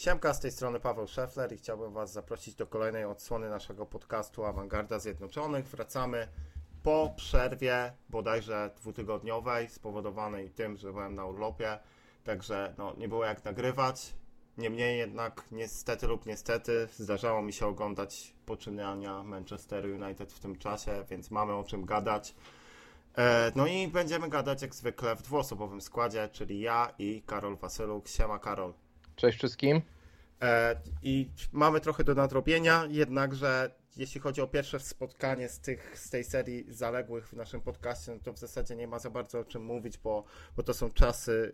Siemka, z tej strony Paweł Szefler i chciałbym Was zaprosić do kolejnej odsłony naszego podcastu Awangarda Zjednoczonych. Wracamy po przerwie bodajże dwutygodniowej, spowodowanej tym, że byłem na urlopie, także no, nie było jak nagrywać. Niemniej jednak, niestety lub niestety, zdarzało mi się oglądać poczynania Manchester United w tym czasie, więc mamy o czym gadać. E, no i będziemy gadać jak zwykle w dwuosobowym składzie, czyli ja i Karol Wasyluk. Siema Karol. Cześć wszystkim. E, I mamy trochę do nadrobienia, jednakże jeśli chodzi o pierwsze spotkanie z, tych, z tej serii zaległych w naszym podcaście, no to w zasadzie nie ma za bardzo o czym mówić, bo, bo to są czasy,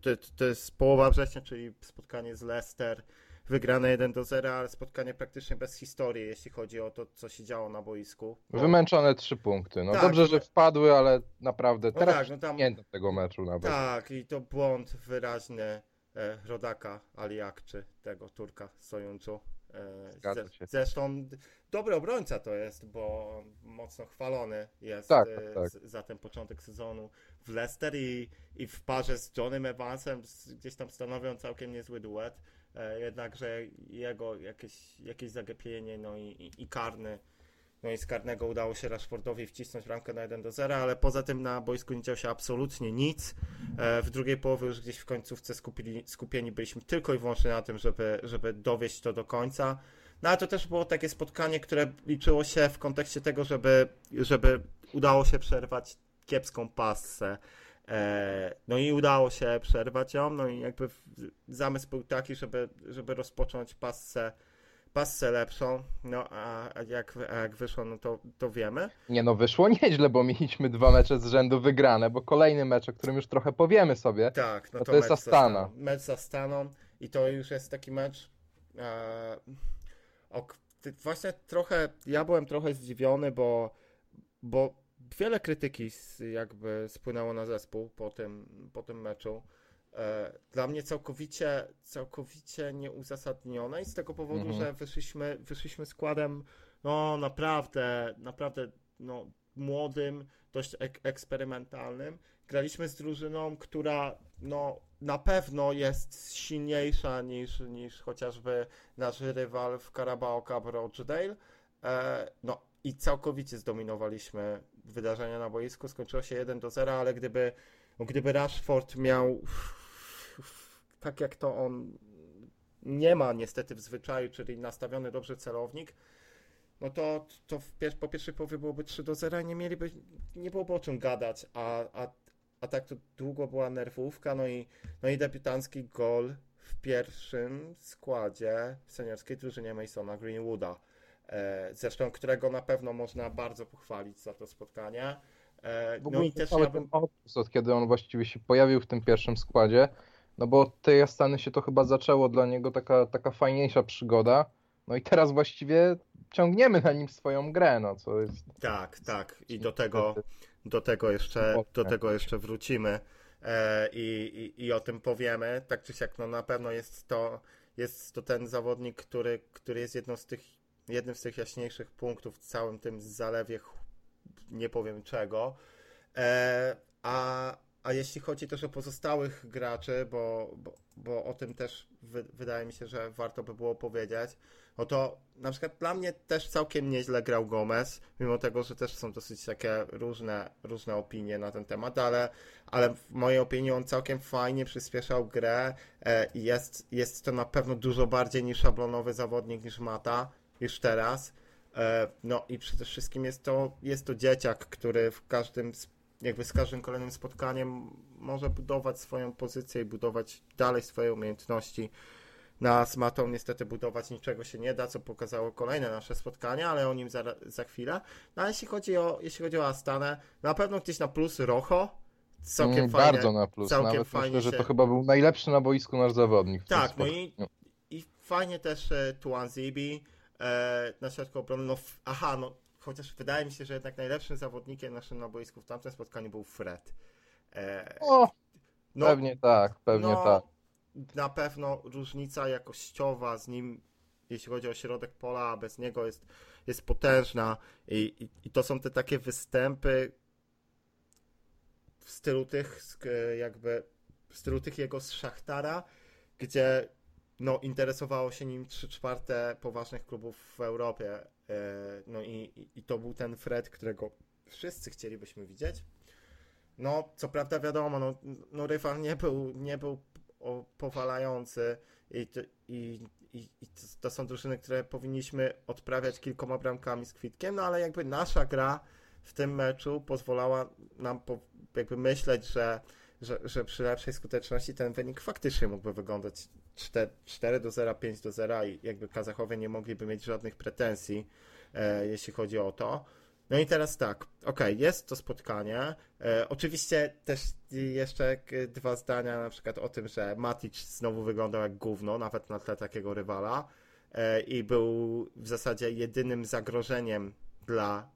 to, to jest połowa września, czyli spotkanie z Leicester, wygrane 1 do 0, ale spotkanie praktycznie bez historii, jeśli chodzi o to, co się działo na boisku. Bo... Wymęczone trzy punkty. No tak, dobrze, że wpadły, ale naprawdę no teraz tak, no tam, nie tego meczu nawet. Tak, i to błąd wyraźny rodaka Aliak, czy tego Turka Sojunczu. E, zresztą dobry obrońca to jest, bo mocno chwalony jest tak, e, tak. za ten początek sezonu w Leicester i, i w parze z Johnem Evansem gdzieś tam stanowią całkiem niezły duet. Jednakże jego jakieś, jakieś zagapienie no i, i, i karny no i z karnego udało się Rashfordowi wcisnąć bramkę na 1 do 0, ale poza tym na boisku nie działo się absolutnie nic. E, w drugiej połowie już gdzieś w końcówce skupili, skupieni byliśmy tylko i wyłącznie na tym, żeby, żeby dowieść to do końca. No ale to też było takie spotkanie, które liczyło się w kontekście tego, żeby, żeby udało się przerwać kiepską passę. E, no i udało się przerwać ją, no i jakby zamysł był taki, żeby, żeby rozpocząć passę passę lepszą, no a jak, a jak wyszło, no to, to wiemy. Nie no, wyszło nieźle, bo mieliśmy dwa mecze z rzędu wygrane, bo kolejny mecz, o którym już trochę powiemy sobie, tak, no to, to jest Astana. Mecz z Astaną i to już jest taki mecz, e, o, właśnie trochę, ja byłem trochę zdziwiony, bo, bo wiele krytyki jakby spłynęło na zespół po tym, po tym meczu. E, dla mnie całkowicie, całkowicie nieuzasadnione i z tego powodu, mhm. że wyszliśmy, wyszliśmy składem no naprawdę, naprawdę no, młodym, dość ek eksperymentalnym. Graliśmy z drużyną, która no, na pewno jest silniejsza niż, niż chociażby nasz rywal w Carabao Cup Rochdale. E, no i całkowicie zdominowaliśmy wydarzenia na boisku. Skończyło się 1 do 0, ale gdyby, gdyby Rashford miał tak jak to on nie ma niestety w zwyczaju, czyli nastawiony dobrze celownik, no to, to pier po pierwszej połowie byłoby 3 do 0 i nie mieliby, nie byłoby o czym gadać, a, a, a tak to długo była nerwówka, no i, no i debiutancki gol w pierwszym składzie w seniorskiej drużynie Masona Greenwooda, e, zresztą którego na pewno można bardzo pochwalić za to spotkanie. E, no i też ja bym... od kiedy on właściwie się pojawił w tym pierwszym składzie, no bo od tej Astany się to chyba zaczęło dla niego taka, taka fajniejsza przygoda. No i teraz właściwie ciągniemy na nim swoją grę, no co jest. Tak, tak. I do tego, do tego jeszcze, do tego jeszcze wrócimy. E, i, i, I o tym powiemy. Tak czy siak, no na pewno jest to, jest to ten zawodnik, który, który jest jedną z tych, jednym z tych jaśniejszych punktów w całym tym zalewie, nie powiem czego. E, a, a jeśli chodzi też o pozostałych graczy, bo, bo, bo o tym też wy, wydaje mi się, że warto by było powiedzieć, no to na przykład dla mnie też całkiem nieźle grał Gomez, mimo tego, że też są dosyć takie różne, różne opinie na ten temat, ale, ale w mojej opinii on całkiem fajnie przyspieszał grę e, i jest, jest to na pewno dużo bardziej niż szablonowy zawodnik niż Mata już teraz. E, no i przede wszystkim jest to, jest to dzieciak, który w każdym jakby z każdym kolejnym spotkaniem może budować swoją pozycję i budować dalej swoje umiejętności. Na Smatą niestety budować niczego się nie da, co pokazało kolejne nasze spotkania, ale o nim za, za chwilę. No a jeśli chodzi o, jeśli chodzi o Astanę, na pewno gdzieś na plus Rocho, całkiem mm, fajnie. Bardzo na plus, całkiem nawet fajnie myślę, że to chyba był najlepszy na boisku nasz zawodnik. Tak, no i, i fajnie też e, Tuan Zibi e, na środku obrony, no aha, no chociaż wydaje mi się, że jednak najlepszym zawodnikiem naszym na boisku w tamtym spotkaniu był Fred. E, o, no, pewnie tak, pewnie no, tak. Na pewno różnica jakościowa z nim, jeśli chodzi o środek pola, a bez niego jest, jest potężna I, i, i to są te takie występy w stylu tych jakby w stylu tych jego z Szachtara, gdzie no, interesowało się nim 3 czwarte poważnych klubów w Europie. E, no i, i to był ten Fred, którego wszyscy chcielibyśmy widzieć. No, co prawda wiadomo, no, no rywal nie był, nie był powalający i, i, i, i to są drużyny, które powinniśmy odprawiać kilkoma bramkami z kwitkiem, no ale jakby nasza gra w tym meczu pozwalała nam po, jakby myśleć, że, że, że przy lepszej skuteczności ten wynik faktycznie mógłby wyglądać 4, 4 do 0, 5 do 0 i jakby Kazachowie nie mogliby mieć żadnych pretensji, e, jeśli chodzi o to. No i teraz tak, ok, jest to spotkanie. E, oczywiście też jeszcze dwa zdania na przykład o tym, że Matic znowu wyglądał jak gówno, nawet na tle takiego rywala e, i był w zasadzie jedynym zagrożeniem dla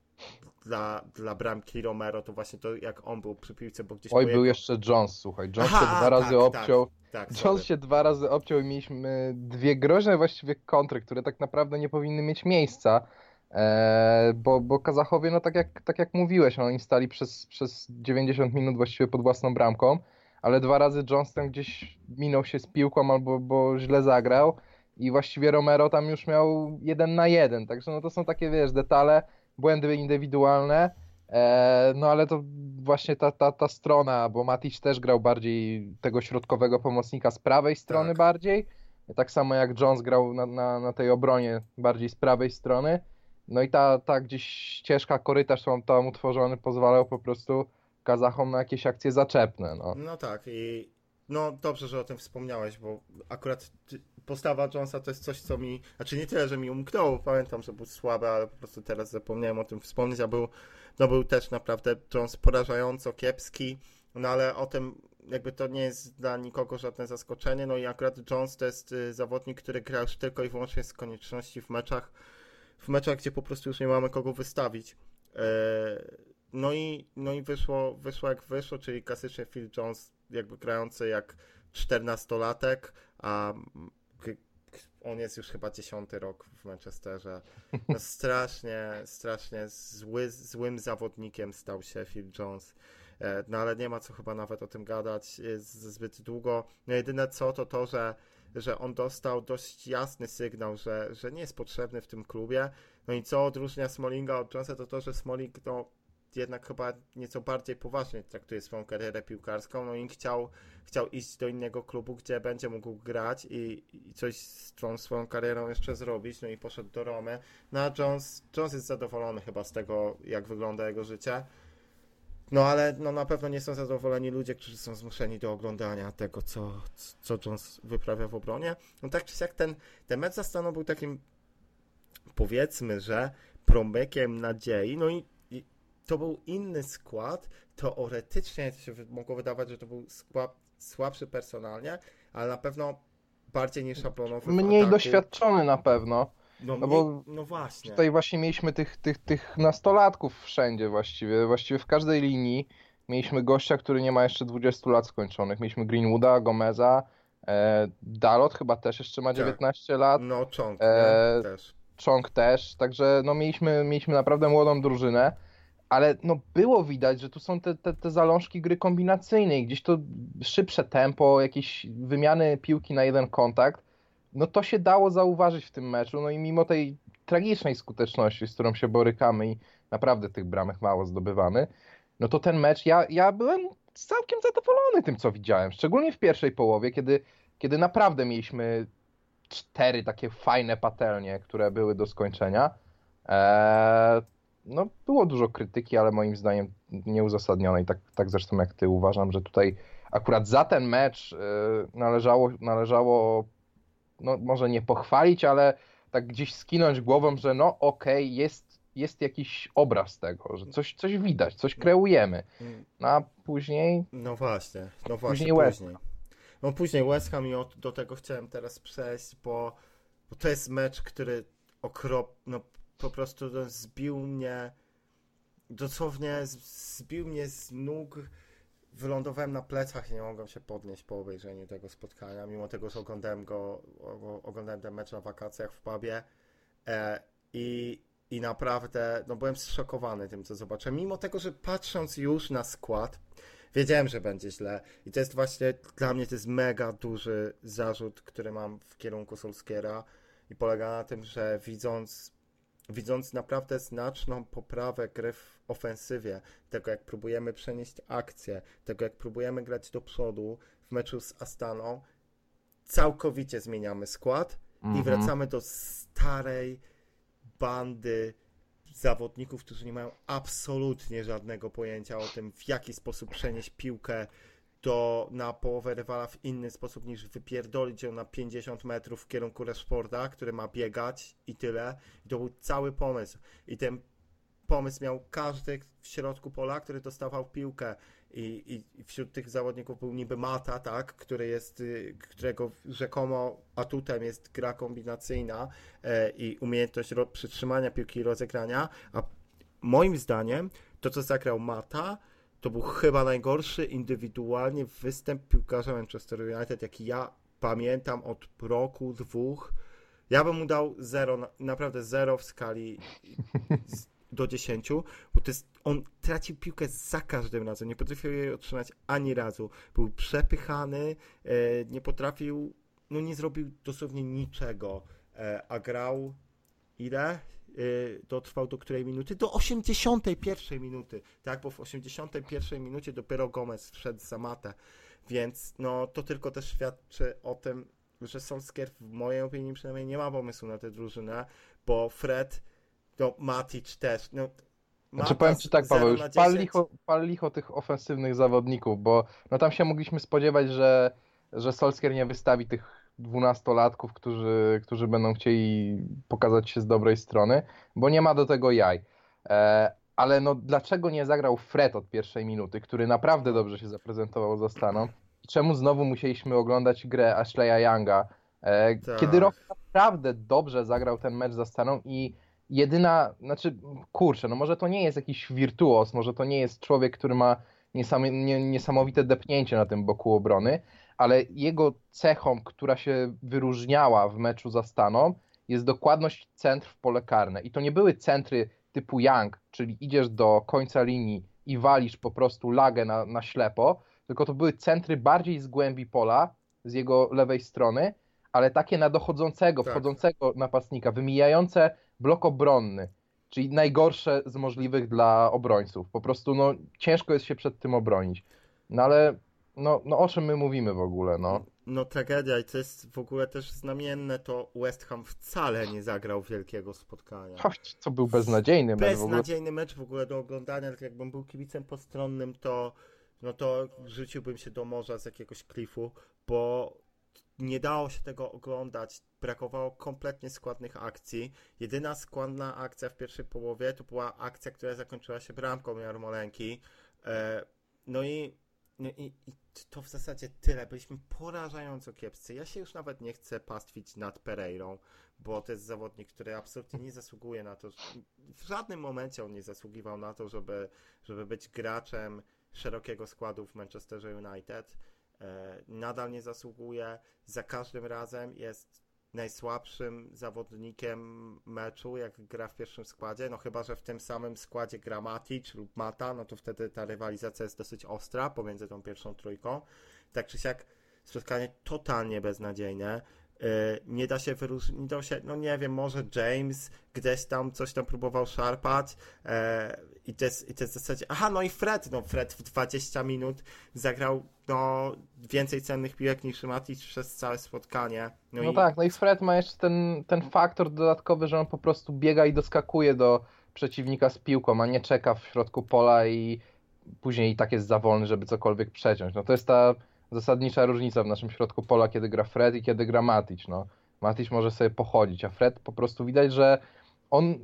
dla, dla bramki Romero, to właśnie to jak on był przy piłce, bo gdzieś... Oj, był jego... jeszcze Jones, słuchaj. Jones Aha, się dwa razy tak, obciął. Tak, tak, Jones się dwa razy obciął i mieliśmy dwie groźne właściwie kontry, które tak naprawdę nie powinny mieć miejsca. E, bo, bo Kazachowie, no tak jak, tak jak mówiłeś, no, oni stali przez, przez 90 minut właściwie pod własną bramką, ale dwa razy Johnston gdzieś minął się z piłką albo bo źle zagrał i właściwie Romero tam już miał jeden na jeden, także no to są takie, wiesz, detale, błędy indywidualne, e, no ale to właśnie ta, ta, ta strona, bo Matic też grał bardziej tego środkowego pomocnika z prawej strony tak. bardziej, tak samo jak Jones grał na, na, na tej obronie bardziej z prawej strony, no i ta, ta gdzieś ścieżka, korytarz tam, tam utworzony pozwalał po prostu Kazachom na jakieś akcje zaczepne. No, no tak i no dobrze, że o tym wspomniałeś, bo akurat postawa Jonesa to jest coś, co mi, znaczy nie tyle, że mi umknęło, pamiętam, że był słaby, ale po prostu teraz zapomniałem o tym wspomnieć, a był, no był też naprawdę Jones porażająco kiepski, no ale o tym jakby to nie jest dla nikogo żadne zaskoczenie, no i akurat Jones to jest y, zawodnik, który gra już tylko i wyłącznie z konieczności w meczach, w meczach, gdzie po prostu już nie mamy kogo wystawić. E, no i, no i wyszło, wyszło jak wyszło, czyli klasycznie Phil Jones jakby grający jak czternastolatek, a on jest już chyba dziesiąty rok w Manchesterze. No strasznie, strasznie zły, złym zawodnikiem stał się Phil Jones. E, no ale nie ma co chyba nawet o tym gadać zbyt długo. No jedyne co to to, że że on dostał dość jasny sygnał, że, że nie jest potrzebny w tym klubie. No i co odróżnia Smallinga od Jonesa, to to, że Smalling no, jednak chyba nieco bardziej poważnie traktuje swoją karierę piłkarską, no i chciał, chciał iść do innego klubu, gdzie będzie mógł grać i, i coś z tą swoją karierą jeszcze zrobić, no i poszedł do Romy. No a Jones, Jones jest zadowolony chyba z tego, jak wygląda jego życie. No ale no, na pewno nie są zadowoleni ludzie, którzy są zmuszeni do oglądania tego, co, co Jones wyprawia w obronie. No tak czy siak ten, ten mecz za Staną był takim powiedzmy, że promykiem nadziei, no i, to był inny skład, teoretycznie się mogło wydawać, że to był skład słabszy personalnie, ale na pewno bardziej niż szablonowy. Mniej doświadczony na pewno. No, no, bo no właśnie. Tutaj właśnie mieliśmy tych, tych, tych nastolatków wszędzie właściwie. Właściwie w każdej linii mieliśmy gościa, który nie ma jeszcze 20 lat skończonych. Mieliśmy Greenwooda, Gomeza, e, Dalot chyba też jeszcze ma 19 tak. lat. No, Chong e, też. Chong też, także no mieliśmy, mieliśmy naprawdę młodą drużynę, ale no było widać, że tu są te, te, te zalążki gry kombinacyjnej, gdzieś to szybsze tempo, jakieś wymiany piłki na jeden kontakt, no to się dało zauważyć w tym meczu, no i mimo tej tragicznej skuteczności, z którą się borykamy i naprawdę tych bramek mało zdobywamy, no to ten mecz, ja, ja byłem całkiem zadowolony tym, co widziałem, szczególnie w pierwszej połowie, kiedy, kiedy naprawdę mieliśmy cztery takie fajne patelnie, które były do skończenia. Eee, no, było dużo krytyki, ale moim zdaniem nieuzasadnionej. Tak, tak zresztą jak ty uważam, że tutaj akurat za ten mecz e, należało, należało no może nie pochwalić, ale tak gdzieś skinąć głową, że no okej, okay, jest, jest jakiś obraz tego, że coś, coś widać, coś kreujemy. No a później... No właśnie, no właśnie, później. Później. No później West Ham i do tego chciałem teraz przejść, bo, bo to jest mecz, który okrop, no po prostu zbił mnie, dosłownie zbił mnie z nóg. Wylądowałem na plecach i nie mogłem się podnieść po obejrzeniu tego spotkania, mimo tego, że oglądałem go, oglądałem ten mecz na wakacjach w pubie e, i, i naprawdę no, byłem zszokowany tym, co zobaczyłem, mimo tego, że patrząc już na skład, wiedziałem, że będzie źle. I to jest właśnie, dla mnie to jest mega duży zarzut, który mam w kierunku Solskiera. I polega na tym, że widząc, widząc naprawdę znaczną poprawę gry w ofensywie, tego jak próbujemy przenieść akcję, tego jak próbujemy grać do przodu w meczu z Astaną, całkowicie zmieniamy skład i mhm. wracamy do starej bandy zawodników, którzy nie mają absolutnie żadnego pojęcia o tym, w jaki sposób przenieść piłkę do, na połowę rywala w inny sposób niż wypierdolić ją na 50 metrów w kierunku Rashforda, który ma biegać i tyle. I to był cały pomysł. I ten pomysł miał każdy w środku pola, który dostawał piłkę i, i wśród tych zawodników był niby Mata, tak, który jest, y, którego rzekomo atutem jest gra kombinacyjna e, i umiejętność przytrzymania piłki i rozegrania, a moim zdaniem to, co zagrał Mata, to był chyba najgorszy indywidualnie występ piłkarza Manchester United, jaki ja pamiętam od roku, dwóch. Ja bym mu dał naprawdę zero w skali do 10, bo to jest, on tracił piłkę za każdym razem, nie potrafił jej otrzymać ani razu. Był przepychany, e, nie potrafił, no nie zrobił dosłownie niczego, e, a grał ile? E, dotrwał do której minuty? Do 81 minuty, tak, bo w 81 minucie dopiero Gomez wszedł za matę, więc no to tylko też świadczy o tym, że Solskjaer w mojej opinii przynajmniej nie ma pomysłu na tę drużynę, bo Fred no, Matic też. No, znaczy powiem Ci tak, Paweł, już pal licho, pal licho tych ofensywnych zawodników, bo no tam się mogliśmy spodziewać, że, że Solskier nie wystawi tych dwunastolatków, którzy, którzy będą chcieli pokazać się z dobrej strony, bo nie ma do tego jaj. E, ale no dlaczego nie zagrał Fred od pierwszej minuty, który naprawdę dobrze się zaprezentował za Staną? Czemu znowu musieliśmy oglądać grę Ashleya Younga, e, tak. kiedy Rok naprawdę dobrze zagrał ten mecz za Staną i jedyna, znaczy kurczę, no może to nie jest jakiś wirtuos, może to nie jest człowiek, który ma niesamowite depnięcie na tym boku obrony, ale jego cechą, która się wyróżniała w meczu za Staną, jest dokładność centr w pole karne. I to nie były centry typu Young, czyli idziesz do końca linii i walisz po prostu lagę na, na ślepo, tylko to były centry bardziej z głębi pola, z jego lewej strony, ale takie na dochodzącego, tak. wchodzącego napastnika, wymijające blok obronny, czyli najgorsze z możliwych dla obrońców. Po prostu no, ciężko jest się przed tym obronić. No ale no, no o czym my mówimy w ogóle, no? No tragedia i to jest w ogóle też znamienne, to West Ham wcale nie zagrał wielkiego spotkania. To był beznadziejny mecz Beznadziejny mecz w ogóle do oglądania, tak jakbym był kibicem postronnym, to no to rzuciłbym się do morza z jakiegoś klifu, bo nie dało się tego oglądać, brakowało kompletnie składnych akcji. Jedyna składna akcja w pierwszej połowie to była akcja, która zakończyła się bramką Jarmolenki. E, no i, no i, i to w zasadzie tyle. Byliśmy porażająco kiepscy. Ja się już nawet nie chcę pastwić nad Pereirą, bo to jest zawodnik, który absolutnie nie zasługuje na to. W żadnym momencie on nie zasługiwał na to, żeby, żeby być graczem szerokiego składu w Manchesterze United. E, nadal nie zasługuje. Za każdym razem jest najsłabszym zawodnikiem meczu, jak gra w pierwszym składzie. No chyba, że w tym samym składzie gra Matic lub Mata, no to wtedy ta rywalizacja jest dosyć ostra pomiędzy tą pierwszą trójką. Tak czy siak spotkanie totalnie beznadziejne. Y, nie da się wyróżnić, no nie wiem, może James gdzieś tam coś tam próbował szarpać e, i, to jest, i to jest w zasadzie, aha, no i Fred, no Fred w 20 minut zagrał no, więcej cennych piłek niż Matic przez całe spotkanie. No, no i... tak, no i Fred ma jeszcze ten, ten faktor dodatkowy, że on po prostu biega i doskakuje do przeciwnika z piłką, a nie czeka w środku pola i później i tak jest za wolny, żeby cokolwiek przeciąć. No to jest ta zasadnicza różnica w naszym środku pola, kiedy gra Fred i kiedy gra Matic. No. Matic może sobie pochodzić, a Fred po prostu widać, że on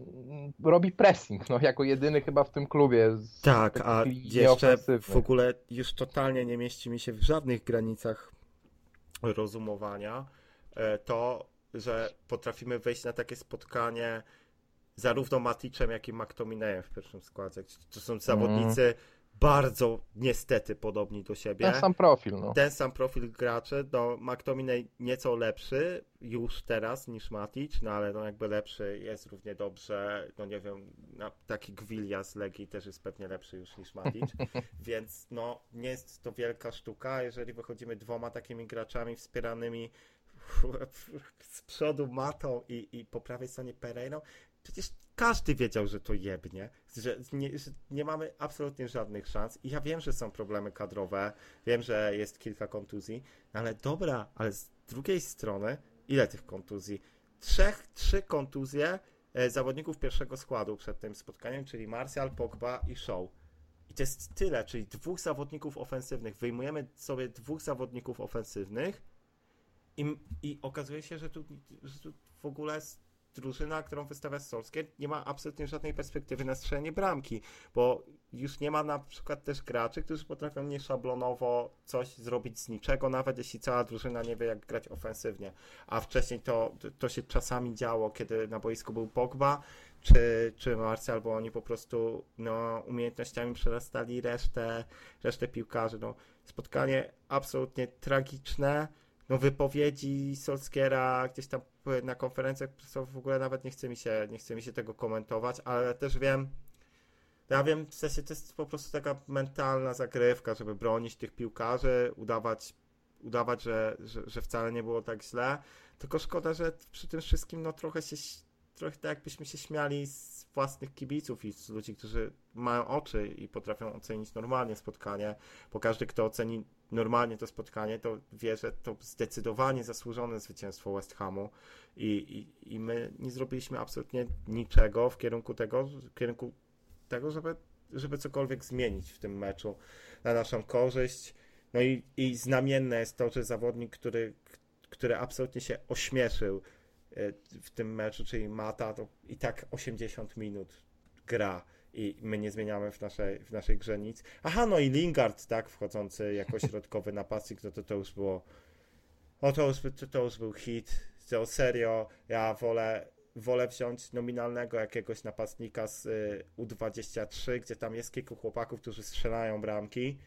robi pressing, no, jako jedyny chyba w tym klubie. Tak, a jeszcze w ogóle już totalnie nie mieści mi się w żadnych granicach rozumowania e, to, że potrafimy wejść na takie spotkanie zarówno Maticem, jak i McTominayem w pierwszym składzie. To są zawodnicy, mm bardzo niestety podobni do siebie. Ten sam profil, no. Ten sam profil graczy, no McTominay nieco lepszy już teraz niż Matic, no ale no jakby lepszy jest równie dobrze, no nie wiem, taki Gwilia z Legii też jest pewnie lepszy już niż Matic, więc no nie jest to wielka sztuka, jeżeli wychodzimy dwoma takimi graczami wspieranymi z przodu Matą i, i po prawej stronie Pereirą, przecież każdy wiedział, że to jebnie, że nie, że nie mamy absolutnie żadnych szans. I ja wiem, że są problemy kadrowe, wiem, że jest kilka kontuzji, ale dobra, ale z drugiej strony, ile tych kontuzji? Trzech, trzy kontuzje e, zawodników pierwszego składu przed tym spotkaniem, czyli Martial, Pogba i Show. I to jest tyle, czyli dwóch zawodników ofensywnych. Wyjmujemy sobie dwóch zawodników ofensywnych i, i okazuje się, że tu, że tu w ogóle drużyna, którą wystawia Solskjaer, nie ma absolutnie żadnej perspektywy na strzelenie bramki, bo już nie ma na przykład też graczy, którzy potrafią nieszablonowo coś zrobić z niczego, nawet jeśli cała drużyna nie wie, jak grać ofensywnie. A wcześniej to, to się czasami działo, kiedy na boisku był Pogba, czy, czy Marcel, bo oni po prostu no, umiejętnościami przerastali resztę, resztę piłkarzy. No, spotkanie absolutnie tragiczne no, wypowiedzi Solskiera gdzieś tam na konferencjach w ogóle nawet nie chce mi się, nie chce mi się tego komentować, ale też wiem, ja wiem, w sensie to jest po prostu taka mentalna zagrywka, żeby bronić tych piłkarzy, udawać, udawać że, że, że wcale nie było tak źle, tylko szkoda, że przy tym wszystkim no trochę się, trochę tak jakbyśmy się śmiali z własnych kibiców i z ludzi, którzy mają oczy i potrafią ocenić normalnie spotkanie, bo każdy, kto oceni normalnie to spotkanie, to wie, że to zdecydowanie zasłużone zwycięstwo West Hamu i, i, i my nie zrobiliśmy absolutnie niczego w kierunku tego, w kierunku tego, żeby, żeby cokolwiek zmienić w tym meczu na naszą korzyść. No i, i znamienne jest to, że zawodnik, który, który absolutnie się ośmieszył e, w tym meczu, czyli Mata, to i tak 80 minut gra i my nie zmieniamy w naszej, w naszej grze nic. Aha, no i Lingard, tak, wchodzący jako środkowy napastnik, no to to już było no to już, to, to już był hit. To serio, ja wolę, wolę wziąć nominalnego jakiegoś napastnika z y, U23, gdzie tam jest kilku chłopaków, którzy strzelają bramki,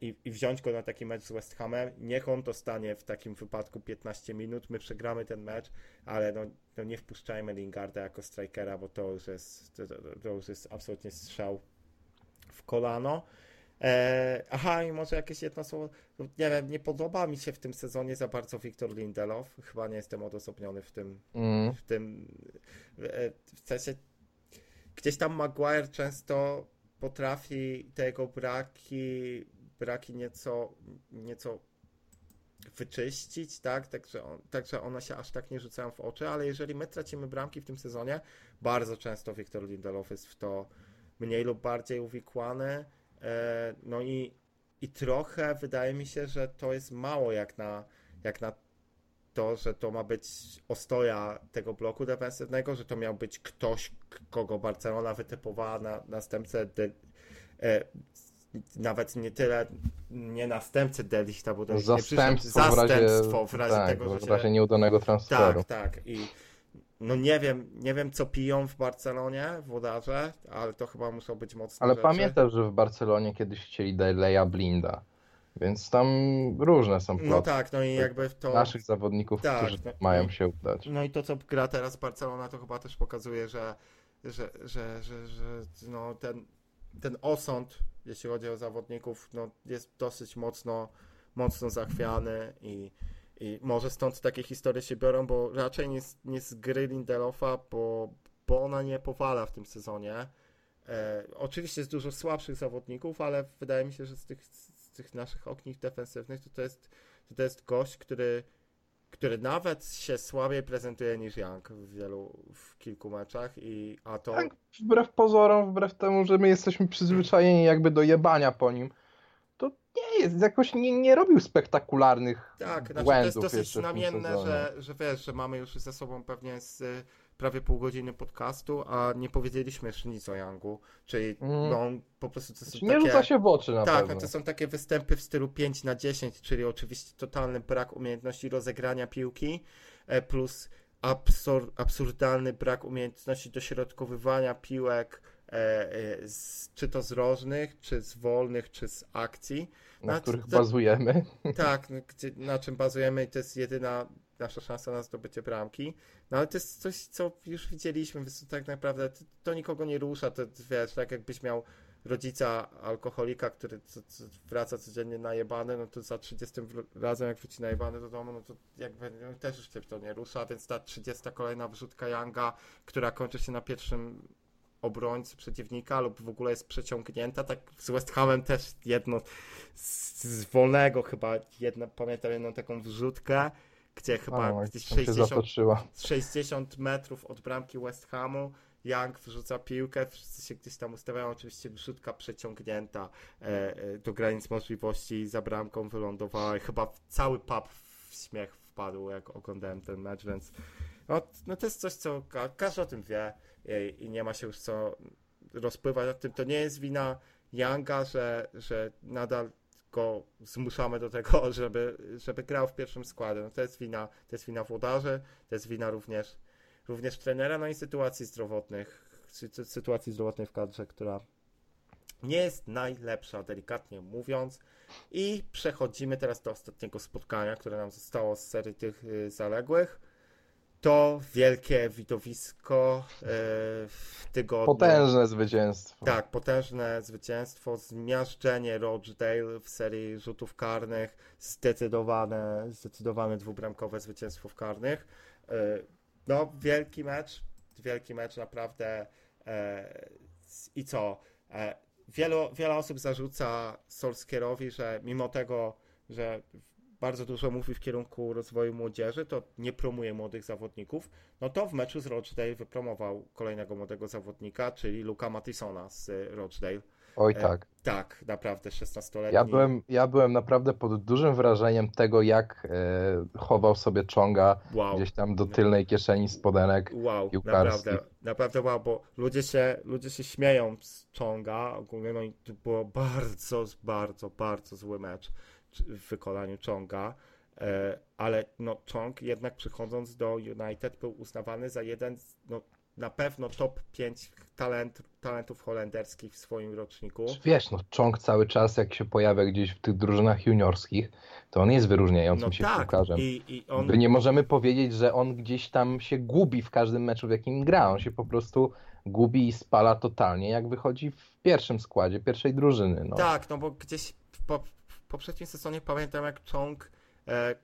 i, i wziąć go na taki mecz z West Hamem. Niech on to stanie w takim wypadku 15 minut, my przegramy ten mecz, ale no, no nie wpuszczajmy Lingarda jako strikera, bo to już jest, to, to już jest absolutnie strzał w kolano. E, aha, i może jakieś jedno słowo. Nie wiem, nie podoba mi się w tym sezonie za bardzo Wiktor Lindelof. Chyba nie jestem odosobniony w tym. Mm. W tym. E, w sensie. Gdzieś tam Maguire często potrafi tego braki, braki nieco, nieco wyczyścić, tak? Także, on, także one się aż tak nie rzucają w oczy, ale jeżeli my tracimy bramki w tym sezonie, bardzo często Wiktor Lindelof jest w to mniej lub bardziej uwikłany. E, no i, i trochę wydaje mi się, że to jest mało jak na, jak na to, że to ma być ostoja tego bloku defensywnego, że to miał być ktoś, kogo Barcelona wytypowała na następcę de, e, nawet nie tyle nie następcę Delichta, bo to zastępstwo, nie w razie, zastępstwo w razie tak, tego, że w razie się... nieudanego transferu. Tak, tak. I no nie wiem, nie wiem co piją w Barcelonie włodarze, ale to chyba muszą być mocne Ale rzeczy. pamiętasz, że w Barcelonie kiedyś chcieli Deleya Blinda. Więc tam różne są ploty. No tak, no i jakby to... Naszych zawodników, tak, którzy no, mają się udać. No i to, co gra teraz Barcelona, to chyba też pokazuje, że, że, że, że, że no ten, ten osąd, jeśli chodzi o zawodników, no jest dosyć mocno, mocno zachwiany i, i może stąd takie historie się biorą, bo raczej nie, nie z gry Lindelofa, bo, bo ona nie powala w tym sezonie. E, oczywiście jest dużo słabszych zawodników, ale wydaje mi się, że z tych tych naszych ogniw defensywnych, to to jest, to, to jest gość, który, który nawet się słabiej prezentuje niż Young w wielu, w kilku meczach i a to... Tak, wbrew pozorom, wbrew temu, że my jesteśmy przyzwyczajeni jakby do jebania po nim, to nie jest, jakoś nie, nie robił spektakularnych tak, błędów. Tak, znaczy to jest dosyć znamienne, że, że wiesz, że mamy już ze sobą pewnie z prawie pół godziny podcastu, a nie powiedzieliśmy jeszcze nic o Youngu, czyli mm. no, po prostu to są znaczy, takie... Nie rzuca się w oczy na Tak, pewno. No, to są takie występy w stylu 5 na 10, czyli oczywiście totalny brak umiejętności rozegrania piłki, e, plus absur absurdalny brak umiejętności dośrodkowywania piłek e, z, czy to z rożnych, czy z wolnych, czy z akcji. Na, na których to, bazujemy. Tak, gdzie, na czym bazujemy i to jest jedyna nasza szansa na zdobycie bramki. No ale to jest coś, co już widzieliśmy, więc tak naprawdę to, nikogo nie rusza, to wiesz, tak jakbyś miał rodzica alkoholika, który co, co wraca codziennie najebany, no to za 30 razem jak wróci najebany do domu, no to jakby no, też już cię to nie rusza, więc ta 30 kolejna wrzutka Younga, która kończy się na pierwszym obrońcy przeciwnika lub w ogóle jest przeciągnięta, tak z West Hamem też jedno z, z wolnego chyba, jedna, pamiętam jedną taką wrzutkę, gdzie chyba o, gdzieś 60, 60 metrów od bramki West Hamu. Young wrzuca piłkę, wszyscy się gdzieś tam ustawiają, oczywiście wrzutka przeciągnięta e, e, do granic możliwości, za bramką wylądowała i chyba cały pub w śmiech wpadł, jak oglądałem ten mecz, więc no, no to jest coś, co ka każdy o tym wie i, i, nie ma się już co rozpływać o tym. To nie jest wina Younga, że, że nadal go zmuszamy do tego, żeby, żeby grał w pierwszym składzie. No to jest wina, to jest wina włodarzy, to jest wina również również trenera, no i sytuacji zdrowotnych, sytuacji zdrowotnej w kadrze, która nie jest najlepsza, delikatnie mówiąc. I przechodzimy teraz do ostatniego spotkania, które nam zostało z serii tych y, zaległych. To wielkie widowisko y, w tygodniu. Potężne zwycięstwo. Tak, potężne zwycięstwo. Zmiażdżenie Rochdale w serii rzutów karnych. Zdecydowane, zdecydowane dwubramkowe zwycięstwo w karnych. Y, no, wielki mecz, wielki mecz naprawdę. E, I co? E, wielu, wiele osób zarzuca Solskierowi, że mimo tego, że bardzo dużo mówi w kierunku rozwoju młodzieży, to nie promuje młodych zawodników, no to w meczu z Rochdale wypromował kolejnego młodego zawodnika, czyli Luka Mattisona z Rochdale. Oj tak. E, tak, naprawdę 16-letni. Ja byłem, ja byłem naprawdę pod dużym wrażeniem tego, jak e, chował sobie Czonga wow. gdzieś tam do tylnej kieszeni spodenek Wow, naprawdę, naprawdę wow, bo ludzie się, ludzie się śmieją z Czonga ogólnie, no i to było bardzo, bardzo, bardzo zły mecz w wykonaniu Czonga. E, ale no, Chong jednak przychodząc do United był uznawany za jeden no, na pewno top 5 talent, talentów holenderskich w swoim roczniku. Wiesz, no Chong cały czas jak się pojawia gdzieś w tych drużynach juniorskich, to on jest wyróżniającym no się tak. piłkarzem. I, i on... Nie możemy powiedzieć, że on gdzieś tam się gubi w każdym meczu, w jakim gra. On się po prostu gubi i spala totalnie, jak wychodzi w pierwszym składzie pierwszej drużyny. No. Tak, no bo gdzieś po, poprzednim sezonie pamiętam jak Chong e,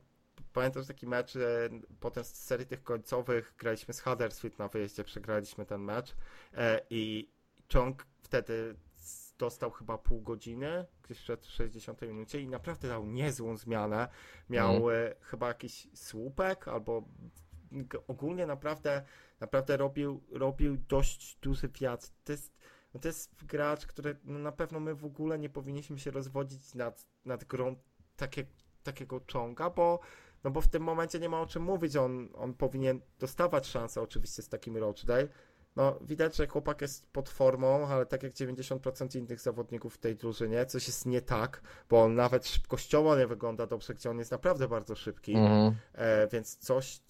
pamiętam taki mecz, potem z serii tych końcowych graliśmy z Huddersfield na wyjeździe, przegraliśmy ten mecz e, i Chong wtedy dostał chyba pół godziny, gdzieś przed 60 minucie i naprawdę dał niezłą zmianę. Miał mm. chyba jakiś słupek albo ogólnie naprawdę naprawdę robił, robił dość duży wiatr. To jest, no to jest gracz, który no na pewno my w ogóle nie powinniśmy się rozwodzić nad, nad grą takie, takiego Chonga, bo no bo w tym momencie nie ma o czym mówić, on, on powinien dostawać szansę oczywiście z takim Rochdale. No widać, że chłopak jest pod formą, ale tak jak 90% innych zawodników w tej drużynie, coś jest nie tak, bo on nawet szybkościowo nie wygląda dobrze, gdzie on jest naprawdę bardzo szybki, mm. e, więc coś,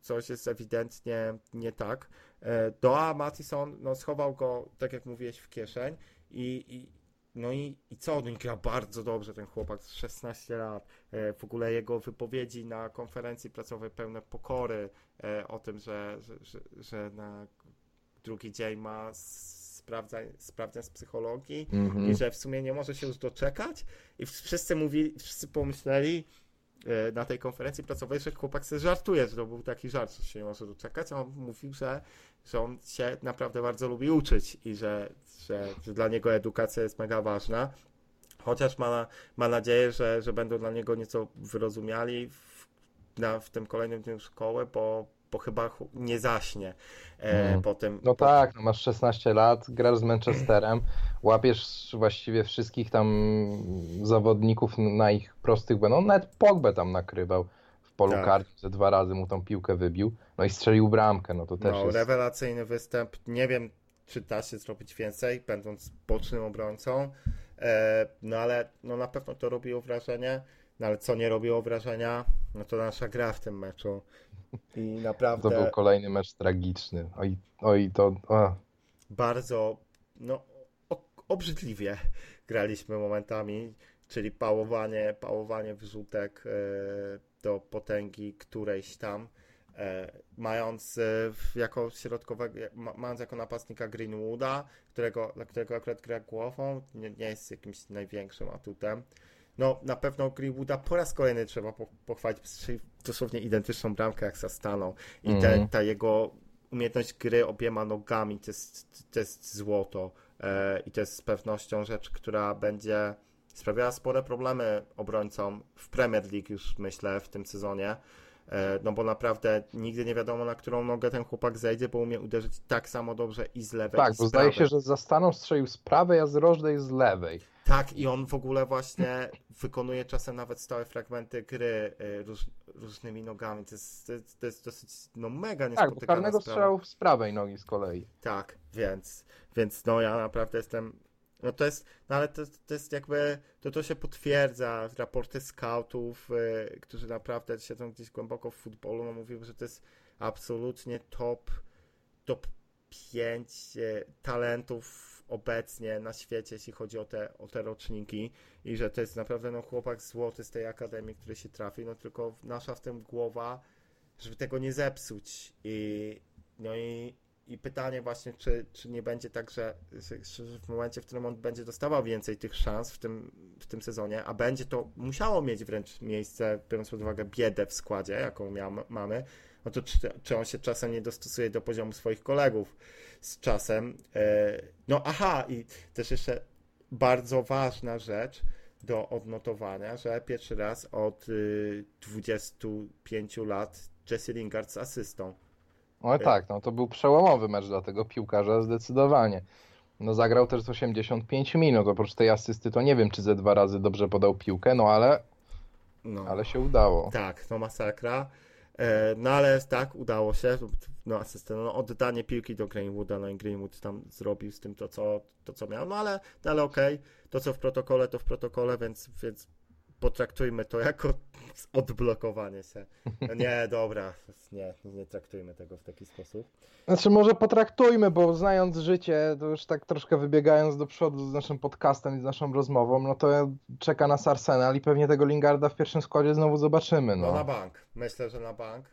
coś jest ewidentnie nie tak. E, Doa Matison no, schował go, tak jak mówiłeś, w kieszeń i, i no i, i co? On gra bardzo dobrze, ten chłopak z 16 lat. E, w ogóle jego wypowiedzi na konferencji pracowej pełne pokory e, o tym, że, że, że, że na drugi dzień ma sprawdzań, sprawdzań z psychologii mm -hmm. i że w sumie nie może się już doczekać. I wszyscy mówili, wszyscy pomyśleli, e, na tej konferencji pracowej, że chłopak sobie żartuje, że to był taki żart, że się nie może doczekać, a on mówił, że że on się naprawdę bardzo lubi uczyć i że, że, że dla niego edukacja jest mega ważna. Chociaż ma, ma nadzieję, że, że będą dla niego nieco wyrozumiali w, na, w tym kolejnym dniu szkoły, bo, bo chyba nie zaśnie e, mm. potem. No po... tak, no masz 16 lat, grasz z Manchesterem, łapiesz właściwie wszystkich tam zawodników na ich prostych błędach. On nawet Pogbę tam nakrywał polu tak. karnym, ze dwa razy mu tą piłkę wybił, no i strzelił bramkę, no to też no, jest... rewelacyjny występ, nie wiem, czy da się zrobić więcej, będąc bocznym obrońcą, e, no ale no na pewno to robiło wrażenie, no ale co nie robiło wrażenia, no to nasza gra w tym meczu i naprawdę... To był kolejny mecz tragiczny, oj, oj to... O. Bardzo, no, obrzydliwie graliśmy momentami, czyli pałowanie, pałowanie wrzutek do potęgi którejś tam. E, mając e, jako środkowego, mając jako napastnika Greenwooda, którego, dla którego akurat gra głową, nie, nie jest jakimś największym atutem. No, na pewno Greenwooda po raz kolejny trzeba pochwalić, czyli dosłownie identyczną bramkę jak Sastaną. I te, ta jego umiejętność gry obiema nogami to jest, to jest złoto. E, I to jest z pewnością rzecz, która będzie sprawiała spore problemy obrońcom w Premier League już myślę w tym sezonie. E, no bo naprawdę nigdy nie wiadomo, na którą nogę ten chłopak zejdzie, bo umie uderzyć tak samo dobrze i z lewej. Tak, i bo zdaje się, że za Staną strzelił z prawej, a z Rożdej z lewej. Tak, i on w ogóle właśnie wykonuje czasem nawet stałe fragmenty gry e, róż, różnymi nogami. To jest, to jest, dosyć no, mega niespotykana Tak, bo karnego strzału z prawej nogi z kolei. Tak, więc, więc no ja naprawdę jestem no to jest, no ale to, to jest jakby, to to się potwierdza, raporty scoutów, y, którzy naprawdę siedzą gdzieś głęboko w futbolu, no mówiły, że to jest absolutnie top, top 5 y, talentów obecnie na świecie, jeśli chodzi o te, o te roczniki. I że to jest naprawdę no, chłopak złoty z tej akademii, który się trafi, no tylko nasza w tym głowa, żeby tego nie zepsuć. I no i i pytanie właśnie, czy, czy nie będzie tak, że, w momencie, w którym on będzie dostawał więcej tych szans w tym, w tym sezonie, a będzie to musiało mieć wręcz miejsce, biorąc pod uwagę biedę w składzie, jaką miał, mamy, no to czy, czy on się czasem nie dostosuje do poziomu swoich kolegów z czasem. E, no aha, i też jeszcze bardzo ważna rzecz do odnotowania, że pierwszy raz od 25 y, lat Jesse Lingard z asystą. No tak, no to był przełomowy mecz dla tego piłkarza zdecydowanie. No zagrał też 85 minut, oprócz tej asysty to nie wiem, czy ze dwa razy dobrze podał piłkę, no ale, no. ale się udało. Tak, no masakra. E, no ale tak, udało się. No asystę, no oddanie piłki do Greenwooda, no i Greenwood tam zrobił z tym to, co, to, co miał. No ale, no, ale okej, okay. to co w protokole, to w protokole, więc, więc potraktujmy to jako odblokowanie się. No nie, dobra, nie, nie traktujmy tego w taki sposób. Znaczy może potraktujmy, bo znając życie, to już tak troszkę wybiegając do przodu z naszym podcastem i z naszą rozmową, no to czeka nas Arsenal i pewnie tego Lingarda w pierwszym składzie znowu zobaczymy. No, no na bank, myślę, że na bank.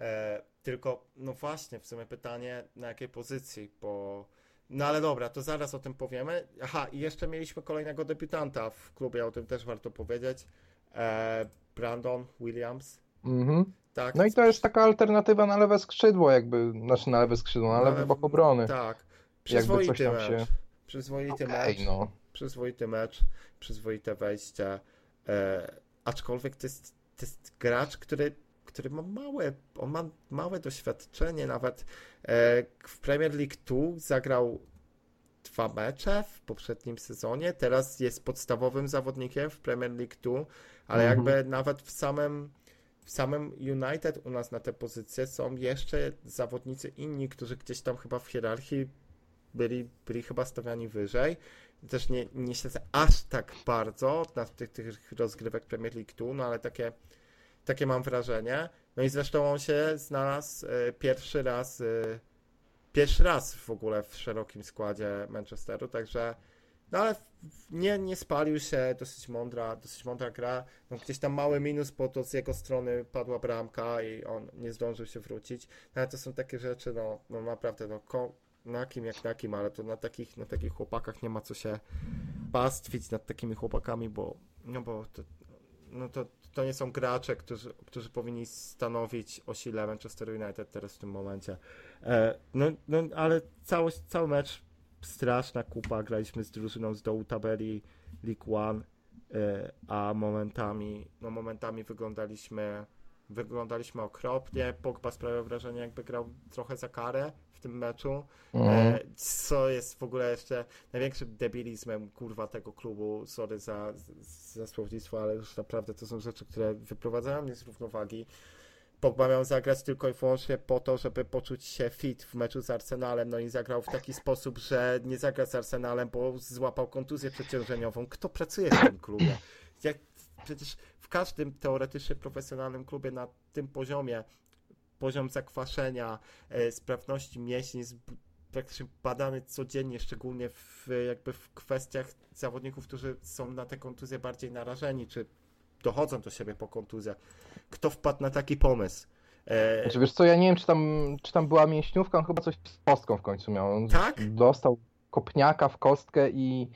E, tylko, no właśnie, w sumie pytanie, na jakiej pozycji, bo no ale dobra, to zaraz o tym powiemy. Aha, i jeszcze mieliśmy kolejnego debiutanta w klubie, o tym też warto powiedzieć. E, Brandon Williams. Mhm. Tak. No i to jest taka alternatywa na lewe skrzydło, jakby, znaczy na lewe skrzydło, na, lewy bok obrony. Tak. Przyzwoity mecz. Się... Przyzwoity okay, mecz. No. Przyzwoity mecz, przyzwoite wejście. E, aczkolwiek to jest, to jest gracz, który który ma małe, on ma małe doświadczenie, nawet e, w Premier League 2 zagrał dwa mecze w poprzednim sezonie, teraz jest podstawowym zawodnikiem w Premier League 2, ale mhm. jakby nawet w samym w samym United u nas na te pozycje są jeszcze zawodnicy inni, którzy gdzieś tam chyba w hierarchii byli, byli chyba stawiani wyżej. Też nie, nie śledzę aż tak bardzo na tych, tych rozgrywek Premier League 2, no ale takie takie mam wrażenie. No i zresztą on się znalazł e, pierwszy raz, e, pierwszy raz w ogóle w szerokim składzie Manchesteru, także no ale nie, nie spalił się, dosyć mądra, dosyć mądra gra. No gdzieś tam mały minus, bo to z jego strony padła bramka i on nie zdążył się wrócić. No ale to są takie rzeczy, no, no naprawdę, no na kim jak na kim, ale to na takich, na takich chłopakach nie ma co się pastwić nad takimi chłopakami, bo, no bo to, no to to nie są gracze, którzy, którzy powinni stanowić o sile Manchester United teraz w tym momencie. E, no, no, ale cały, cały mecz straszna kupa, graliśmy z drużyną z dołu tabeli League One, e, a momentami, no momentami wyglądaliśmy wyglądaliśmy okropnie. Pogba sprawiał wrażenie, jakby grał trochę za karę w tym meczu, mm. co jest w ogóle jeszcze największym debilizmem, kurwa, tego klubu. Sorry za, za słownictwo, ale już naprawdę to są rzeczy, które wyprowadzają mnie z równowagi. Pogba miał zagrać tylko i wyłącznie po to, żeby poczuć się fit w meczu z Arsenalem, no i zagrał w taki sposób, że nie zagra z Arsenalem, bo złapał kontuzję przeciążeniową. Kto pracuje w tym klubie? Jak, przecież w każdym teoretycznie profesjonalnym klubie na tym poziomie poziom zakwaszenia, e, sprawności mięśni, praktycznie badany codziennie, szczególnie w, jakby w kwestiach zawodników, którzy są na te kontuzje bardziej narażeni, czy dochodzą do siebie po kontuzjach. Kto wpadł na taki pomysł? E... Znaczy, wiesz co, ja nie wiem, czy tam, czy tam była mięśniówka, on chyba coś z kostką w końcu miał. On tak? Dostał kopniaka w kostkę i,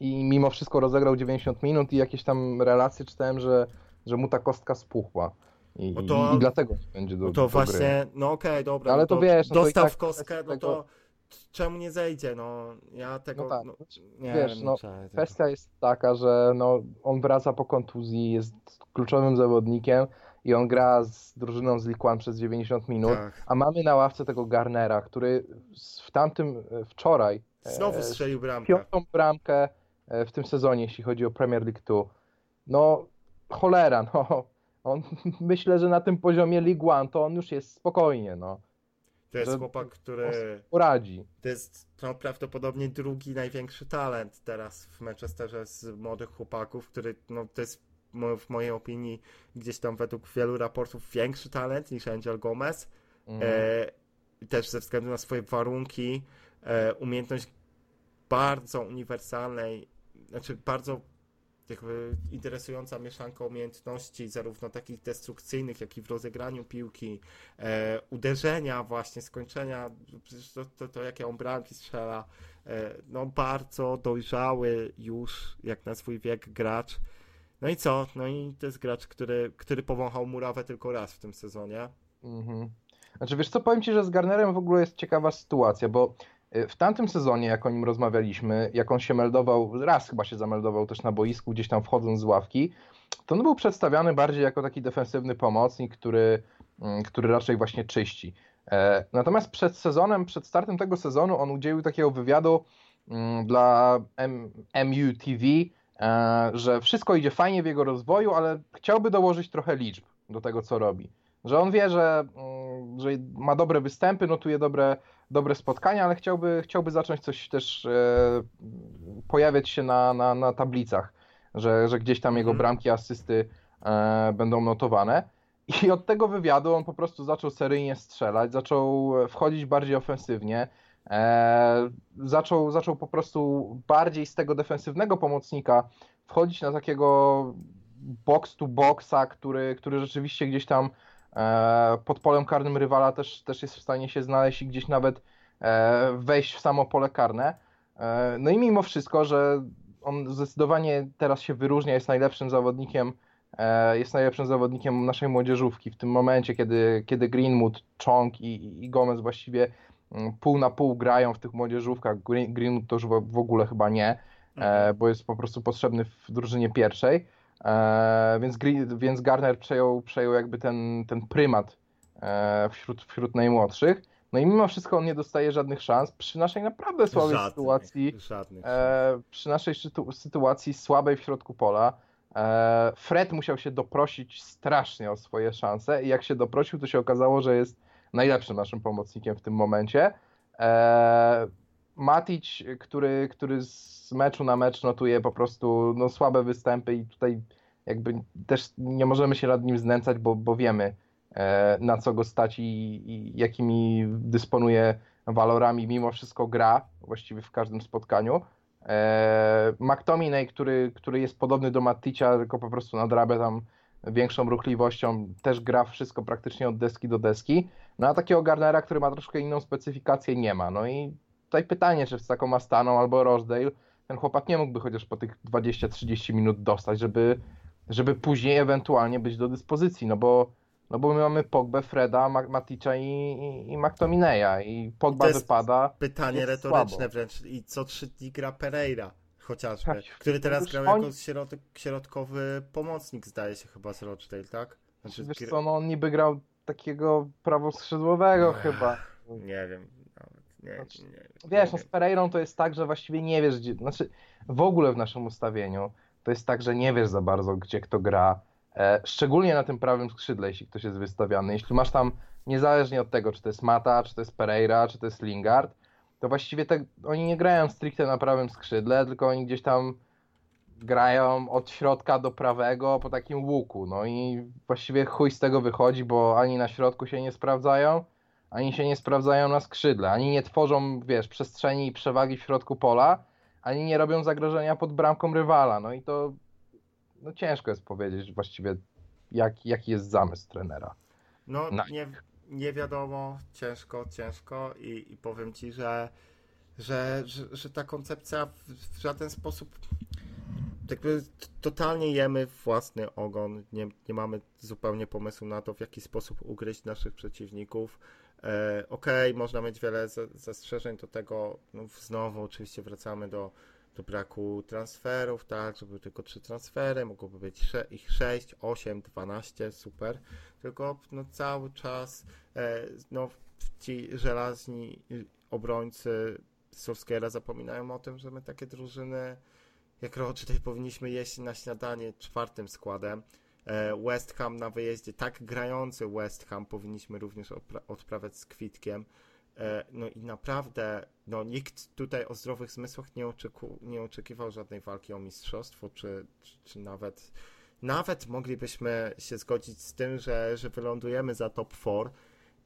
i mimo wszystko rozegrał 90 minut i jakieś tam relacje czytałem, że, że mu ta kostka spuchła. I, no to, i, dlatego nie będzie do, no to do właśnie, gry. no okej, okay, dobra. Ale no to, to wiesz, no dostał to w kostkę, no tego... to czemu nie zejdzie, no ja tego, no tak, no, nie wiesz, wiem, no, kwestia jest taka, że no, on wraca po kontuzji, jest kluczowym zawodnikiem i on gra z drużyną z One przez 90 minut, tak. a mamy na ławce tego Garnera, który w tamtym, wczoraj Znowu e, strzelił bramkę. Piątą bramkę e, w tym sezonie, jeśli chodzi o Premier League 2. No, cholera, no. On, myślę, że na tym poziomie League One to on już jest spokojnie, no. To jest chłopak, który. Poradzi. To jest no, prawdopodobnie drugi największy talent teraz w Manchesterze z młodych chłopaków, który no, to jest w mojej opinii gdzieś tam według wielu raportów większy talent niż Angel Gomez. Mm. E, też ze względu na swoje warunki, e, umiejętność bardzo uniwersalnej, znaczy bardzo jakby interesująca mieszanka umiejętności, zarówno takich destrukcyjnych, jak i w rozegraniu piłki, e, uderzenia właśnie, skończenia, to, to, to jakie on bramki strzela, e, no bardzo dojrzały już, jak na swój wiek gracz. No i co? No i to jest gracz, który, który powąchał murawę tylko raz w tym sezonie. Mhm. Znaczy wiesz co, powiem Ci, że z Garnerem w ogóle jest ciekawa sytuacja, bo w tamtym sezonie, jak o nim rozmawialiśmy, jak on się meldował, raz chyba się zameldował też na boisku, gdzieś tam wchodząc z ławki, to on był przedstawiany bardziej jako taki defensywny pomocnik, który, mm, który raczej właśnie czyści. E, natomiast przed sezonem, przed startem tego sezonu, on udzielił takiego wywiadu mm, dla MUTV, e, że wszystko idzie fajnie w jego rozwoju, ale chciałby dołożyć trochę liczb do tego, co robi. Że on wie, że, mm, że ma dobre występy, notuje dobre dobre spotkania, ale chciałby, chciałby zacząć coś też e, pojawiać się na, na, na tablicach, że, że gdzieś tam jego mhm. bramki, asysty e, będą notowane. I od tego wywiadu on po prostu zaczął seryjnie strzelać, zaczął wchodzić bardziej ofensywnie, e, zaczął, zaczął po prostu bardziej z tego defensywnego pomocnika wchodzić na takiego box to boxa, który, który rzeczywiście gdzieś tam pod polem karnym rywala też, też jest w stanie się znaleźć i gdzieś nawet e, wejść w samo pole karne. E, no i mimo wszystko, że on zdecydowanie teraz się wyróżnia, jest najlepszym zawodnikiem, jest najlepszym zawodnikiem naszej młodzieżówki. W tym momencie, kiedy, kiedy Greenwood, Chong i, i Gomez właściwie mm, pół na pół grają w tych młodzieżówkach, Greenwood to już w ogóle chyba nie, mhm. bo jest po prostu potrzebny w drużynie pierwszej E, więc, więc Garner przejął, przejął jakby ten, ten prymat e, wśród, wśród najmłodszych. No i mimo wszystko on nie dostaje żadnych szans przy naszej naprawdę słabej żadnych, sytuacji. Żadnych e, przy naszej sytuacji słabej w środku pola. E, Fred musiał się doprosić strasznie o swoje szanse i jak się doprosił, to się okazało, że jest najlepszym naszym pomocnikiem w tym momencie. E, Matic, który, który z meczu na mecz notuje po prostu no, słabe występy i tutaj jakby też nie możemy się nad nim znęcać, bo, bo wiemy e, na co go stać i, i, jakimi dysponuje walorami, mimo wszystko gra właściwie w każdym spotkaniu. E, McTominay, który, który jest podobny do Maticia, tylko po prostu nadrabia tam większą ruchliwością, też gra wszystko praktycznie od deski do deski. No a takiego Garnera, który ma troszkę inną specyfikację, nie ma. No i tutaj pytanie, czy z taką Astaną albo Rochdale ten chłopak nie mógłby chociaż po tych 20-30 minut dostać, żeby, żeby później ewentualnie być do dyspozycji, no bo, no bo my mamy Pogbę, Freda, Maticza i, i, i McTominaya i Pogba I wypada. Pytanie retoryczne słabo. wręcz. I co trzy dni gra Pereira chociażby, tak, który teraz grał on... jako środ środkowy pomocnik, zdaje się chyba z Rochdale, tak? Znaczy, Wiesz co, no on niby grał takiego prawoskrzydłowego chyba. Nie wiem, nie, znaczy, nie, wiesz, no z Pereirą to jest tak, że właściwie nie wiesz, gdzie, znaczy w ogóle w naszym ustawieniu to jest tak, że nie wiesz za bardzo, gdzie kto gra, e, szczególnie na tym prawym skrzydle, jeśli ktoś jest wystawiany. Jeśli masz tam, niezależnie od tego, czy to jest Mata, czy to jest Pereira, czy to jest Lingard, to właściwie te, oni nie grają stricte na prawym skrzydle, tylko oni gdzieś tam grają od środka do prawego po takim łuku. No i właściwie chuj z tego wychodzi, bo ani na środku się nie sprawdzają, ani się nie sprawdzają na skrzydle, ani nie tworzą, wiesz, przestrzeni i przewagi w środku pola, ani nie robią zagrożenia pod bramką rywala. No i to no ciężko jest powiedzieć właściwie, jak, jaki jest zamysł trenera. No, nie, nie wiadomo, ciężko, ciężko i, i powiem ci, że, że, że, że ta koncepcja w, w żaden sposób jakby totalnie jemy własny ogon, nie, nie mamy zupełnie pomysłu na to, w jaki sposób ugryźć naszych przeciwników. E, Okej, okay, można mieć wiele zastrzeżeń do tego, no, znowu oczywiście wracamy do, do braku transferów, tak, żeby tylko trzy transfery, mogłoby być ich 6, 8, 12, super, tylko no, cały czas e, no, ci żelazni obrońcy Solskiera zapominają o tym, że my takie drużyny jak tutaj powinniśmy jeść na śniadanie czwartym składem. E, West Ham na wyjeździe, tak grający West Ham powinniśmy również odprawiać z kwitkiem. E, no i naprawdę, no nikt tutaj o zdrowych zmysłach nie, oczeku, nie oczekiwał żadnej walki o mistrzostwo, czy, czy, czy, nawet nawet moglibyśmy się zgodzić z tym, że, że wylądujemy za top 4,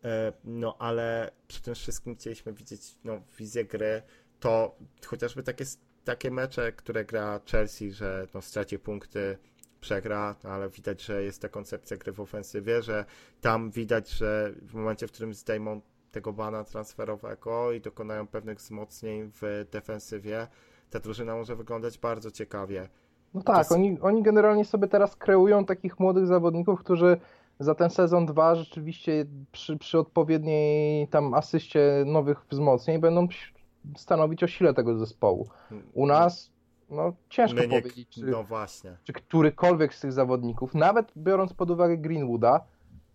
e, no ale przy tym wszystkim chcieliśmy widzieć no, wizję gry, to chociażby takie takie mecze, które gra Chelsea, że no, straci punkty, przegra, ale widać, że jest ta koncepcja gry w ofensywie, że tam widać, że w momencie, w którym zdejmą tego bana transferowego i dokonają pewnych wzmocnień w defensywie, ta drużyna może wyglądać bardzo ciekawie. No tak, jest... oni, oni generalnie sobie teraz kreują takich młodych zawodników, którzy za ten sezon 2 rzeczywiście przy, przy odpowiedniej tam asyście nowych wzmocnień będą stanowić o sile tego zespołu. U nas no ciężko powiedzieć, czy, no właśnie. czy którykolwiek z tych zawodników, nawet biorąc pod uwagę Greenwooda,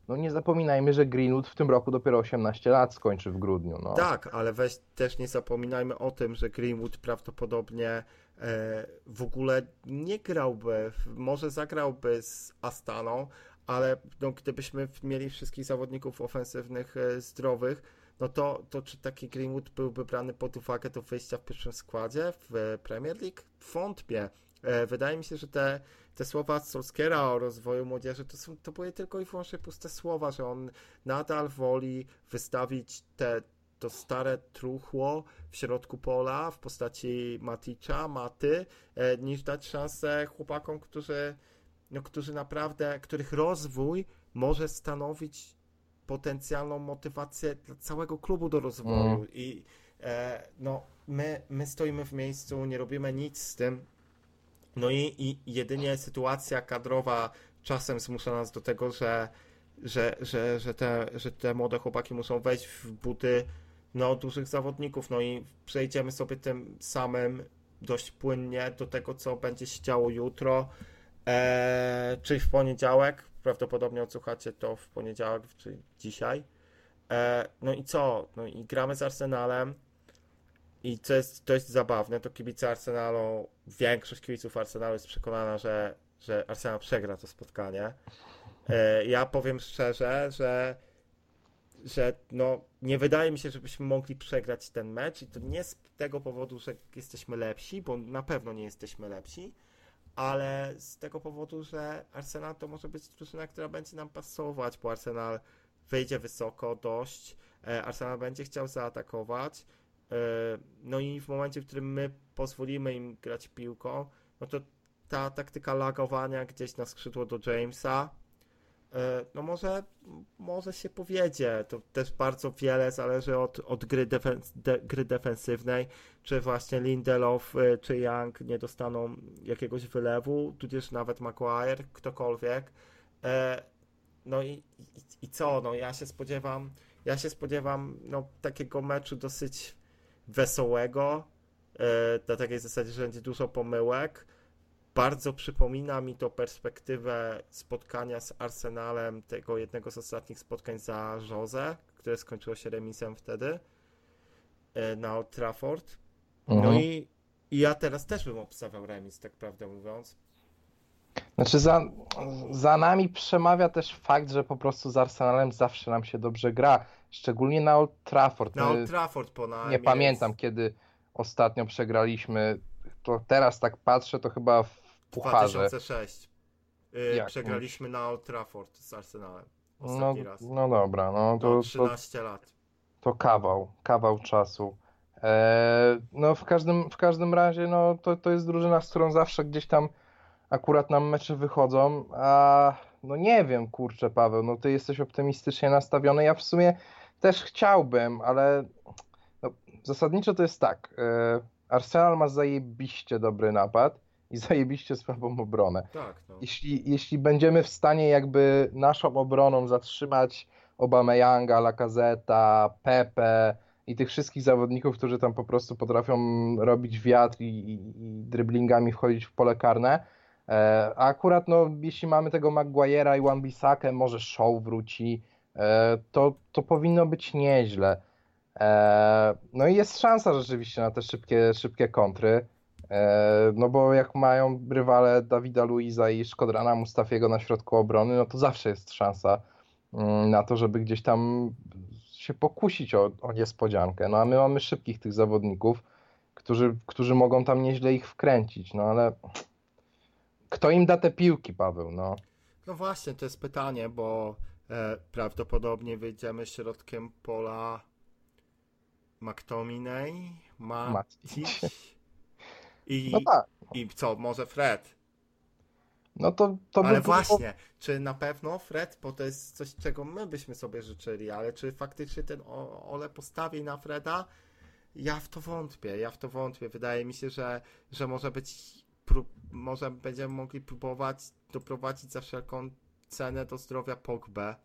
no nie zapominajmy, że Greenwood w tym roku dopiero 18 lat skończy w grudniu. No. Tak, ale weź też nie zapominajmy o tym, że Greenwood prawdopodobnie e, w ogóle nie grałby, może zagrałby z Astaną, ale no, gdybyśmy mieli wszystkich zawodników ofensywnych e, zdrowych, no to, to czy taki Greenwood byłby brany pod uwagę do wyjścia w pierwszym składzie w Premier League? Wątpię. E, wydaje mi się, że te, te słowa Solskiera o rozwoju młodzieży to, są, to były tylko i wyłącznie puste słowa, że on nadal woli wystawić te, to stare truchło w środku pola w postaci Maticza, Maty, e, niż dać szansę chłopakom, którzy, no, którzy naprawdę, których rozwój może stanowić potencjalną motywację dla całego klubu do rozwoju. Mm. i e, no, my, my stoimy w miejscu, nie robimy nic z tym, no i, i jedynie sytuacja kadrowa czasem zmusza nas do tego, że, że, że, że, te, że te młode chłopaki muszą wejść w buty no, dużych zawodników, no i przejdziemy sobie tym samym dość płynnie do tego, co będzie się działo jutro, e, czyli w poniedziałek, prawdopodobnie odsłuchacie to w poniedziałek, czy dzisiaj. E, no i co? No i gramy z Arsenalem i co jest, to jest zabawne, to kibice Arsenalu, większość kibiców Arsenalu jest przekonana, że, że Arsenal przegra to spotkanie. E, ja powiem szczerze, że że no, nie wydaje mi się, żebyśmy mogli przegrać ten mecz i to nie z tego powodu, że jesteśmy lepsi, bo na pewno nie jesteśmy lepsi, ale z tego powodu, że Arsenal to może być drużyna, która będzie nam pasować, bo Arsenal wejdzie wysoko dość, e, Arsenal będzie chciał zaatakować, e, no i w momencie, w którym my pozwolimy im grać piłką, no to ta taktyka lagowania gdzieś na skrzydło do Jamesa, no może, może się powiedzie. To też bardzo wiele zależy od, od gry, defens de, gry defensywnej, czy właśnie Lindelof e, czy Young nie dostaną jakiegoś wylewu, tudzież nawet Maguire, ktokolwiek. E, no i, i, i co? No ja się spodziewam, ja się spodziewam no, takiego meczu dosyć wesołego, na takiej zasadzie, że będzie dużo pomyłek bardzo przypomina mi to perspektywę spotkania z Arsenalem, tego jednego z ostatnich spotkań za Jose, które skończyło się remisem wtedy e, na Old Trafford. No mhm. i, i ja teraz też bym obstawiał remis, tak prawdę mówiąc. Znaczy za, za nami przemawia też fakt, że po prostu z Arsenalem zawsze nam się dobrze gra, szczególnie na Old Trafford. Na Old Trafford po Nie pamiętam, kiedy ostatnio przegraliśmy. To teraz tak patrzę, to chyba w pucharze. 2006. Yy, przegraliśmy na Old Trafford z Arsenalem. No, raz. no dobra, no to, no, 13 to, lat. to kawał, kawał czasu. E, no w każdym, w każdym razie no, to, to jest drużyna, z którą zawsze gdzieś tam akurat nam mecze wychodzą, a no nie wiem, kurczę Paweł, no ty jesteś optymistycznie nastawiony, ja w sumie też chciałbym, ale no, zasadniczo to jest tak, e, Arsenal ma zajebiście dobry napad i zajebiście słabą obronę. Tak, no. Jeśli, jeśli będziemy w stanie jakby naszą obroną zatrzymać Obameyanga, Lacazeta, Pepe i tych wszystkich zawodników, którzy tam po prostu potrafią robić wiatr i, i, i driblingami wchodzić w pole karne, e, a akurat no, jeśli mamy tego Maguire'a i Wan-Bissakę, może Show wróci, e, to, to powinno być nieźle. E, no i jest szansa rzeczywiście na te szybkie, szybkie kontry. E, no bo jak mają rywale Dawida Luiza i Szkodrana Mustafiego na środku obrony, no to zawsze jest szansa mm, na to, żeby gdzieś tam się pokusić o, o niespodziankę. No a my mamy szybkich tych zawodników, którzy, którzy mogą tam nieźle ich wkręcić, no ale kto im da te piłki, Paweł, no? No właśnie, to jest pytanie, bo e, prawdopodobnie wyjdziemy środkiem pola McTominay, Matic i, no tak. i co, może Fred. No to, to ale by właśnie, było... czy na pewno Fred, bo to jest coś, czego my byśmy sobie życzyli, ale czy faktycznie ten Ole postawi na Freda? Ja w to wątpię, ja w to wątpię. Wydaje mi się, że, że może być, prób, może będziemy mogli próbować doprowadzić za wszelką cenę do zdrowia Pogbę,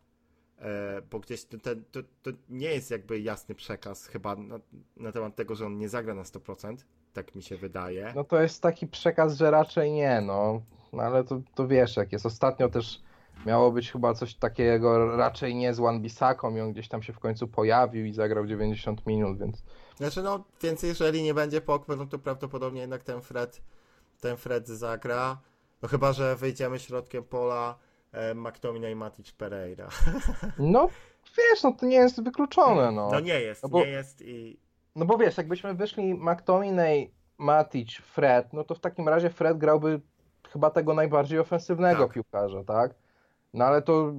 e, bo gdzieś to, to, to, to, nie jest jakby jasny przekaz chyba na, na temat tego, że on nie zagra na 100%, tak mi się wydaje. No to jest taki przekaz, że raczej nie, no. No ale to, to wiesz, jak jest. Ostatnio też miało być chyba coś takiego raczej nie z One Bisaką i on gdzieś tam się w końcu pojawił i zagrał 90 minut, więc... Znaczy no, więc jeżeli nie będzie Pogba, no to prawdopodobnie jednak ten Fred, ten Fred zagra. No chyba, że wyjdziemy środkiem pola e, McTominay i Matic Pereira. No, wiesz, no to nie jest wykluczone, no. No nie jest, no bo, nie jest i... No bo wiesz, jakbyśmy wyszli McTominay, Matic, Fred, no to w takim razie Fred grałby chyba tego najbardziej ofensywnego tak. piłkarza, tak? No ale to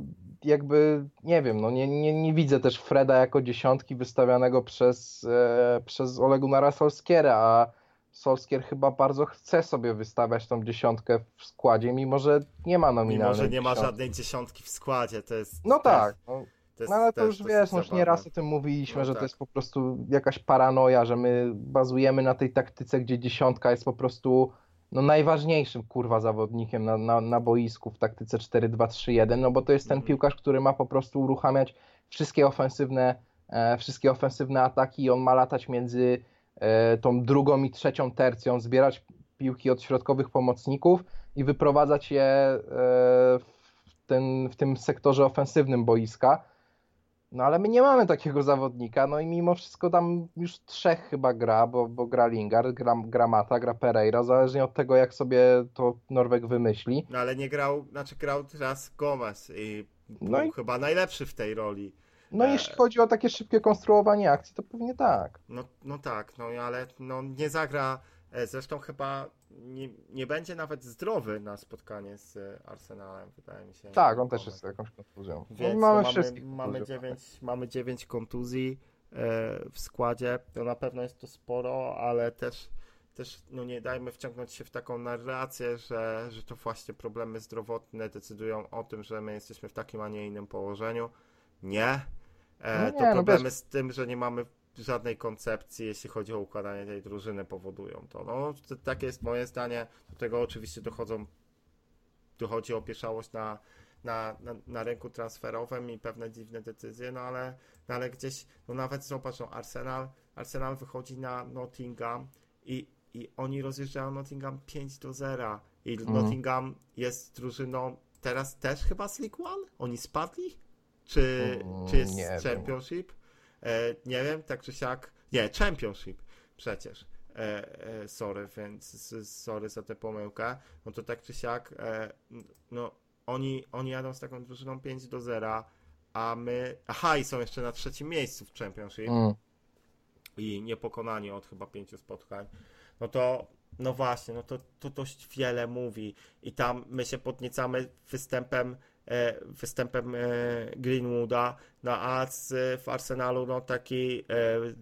jakby, nie wiem, no nie, nie, nie widzę też Freda jako dziesiątki wystawianego przez, e, przez Olegunara Solskiera, a Solskier chyba bardzo chce sobie wystawiać tą dziesiątkę w składzie, mimo że nie ma nominalnej Mimo, że nie ma żadnej dziesiątki w składzie, to jest... No tak, no, no ale to już wiesz, no już nieraz o tym mówiliśmy, no, że tak. to jest po prostu jakaś paranoja, że my bazujemy na tej taktyce, gdzie dziesiątka jest po prostu no najważniejszym kurwa zawodnikiem na, na, na boisku w taktyce 4-2-3-1, no bo to jest ten mhm. piłkarz, który ma po prostu uruchamiać wszystkie ofensywne, e, wszystkie ofensywne ataki i on ma latać między e, tą drugą i trzecią tercją, zbierać piłki od środkowych pomocników i wyprowadzać je e, w, ten, w tym sektorze ofensywnym boiska. No ale my nie mamy takiego zawodnika, no i mimo wszystko tam już trzech chyba gra, bo, bo gra Lingard, gra, gra Mata, gra Pereira, zależnie od tego jak sobie to Norweg wymyśli. No ale nie grał, znaczy grał teraz Gomez i no był i... chyba najlepszy w tej roli. No e... jeśli chodzi o takie szybkie konstruowanie akcji, to pewnie tak. No, no tak, no ale no, nie zagra, zresztą chyba nie, nie będzie nawet zdrowy na spotkanie z Arsenalem, wydaje mi się. Tak, on też jest z jakąś kontuzją. No, Więc no, mamy, mamy, mamy, 9, mamy 9 kontuzji e, w składzie. To na pewno jest to sporo, ale też, też no nie dajmy wciągnąć się w taką narrację, że, że to właśnie problemy zdrowotne decydują o tym, że my jesteśmy w takim, a nie innym położeniu. Nie. E, no nie to no problemy z tym, że nie mamy żadnej koncepcji, jeśli chodzi o układanie tej drużyny, powodują to. No, to, takie jest moje zdanie. Do tego oczywiście dochodzą, dochodzi opieszałość na, na, na, na rynku transferowym i pewne dziwne decyzje, no ale, no ale gdzieś, no nawet zobacz, no Arsenal, Arsenal wychodzi na Nottingham i, i oni rozjeżdżają Nottingham 5 do 0 i mhm. Nottingham jest drużyną teraz też chyba z League One? Oni spadli? Czy, mm, czy jest Championship? Wiem. E, nie wiem, tak czy siak. Nie, Championship przecież. E, e, sorry, więc sorry za tę pomyłkę. No to tak czy siak, no oni, oni jadą z taką drużyną 5 do 0, a my. Aha, i są jeszcze na trzecim miejscu w Championship. Mm. I niepokonani od chyba pięciu spotkań. No to no właśnie, no to, to dość wiele mówi. I tam my się podniecamy występem występem Greenwooda, no a z, w Arsenalu no taki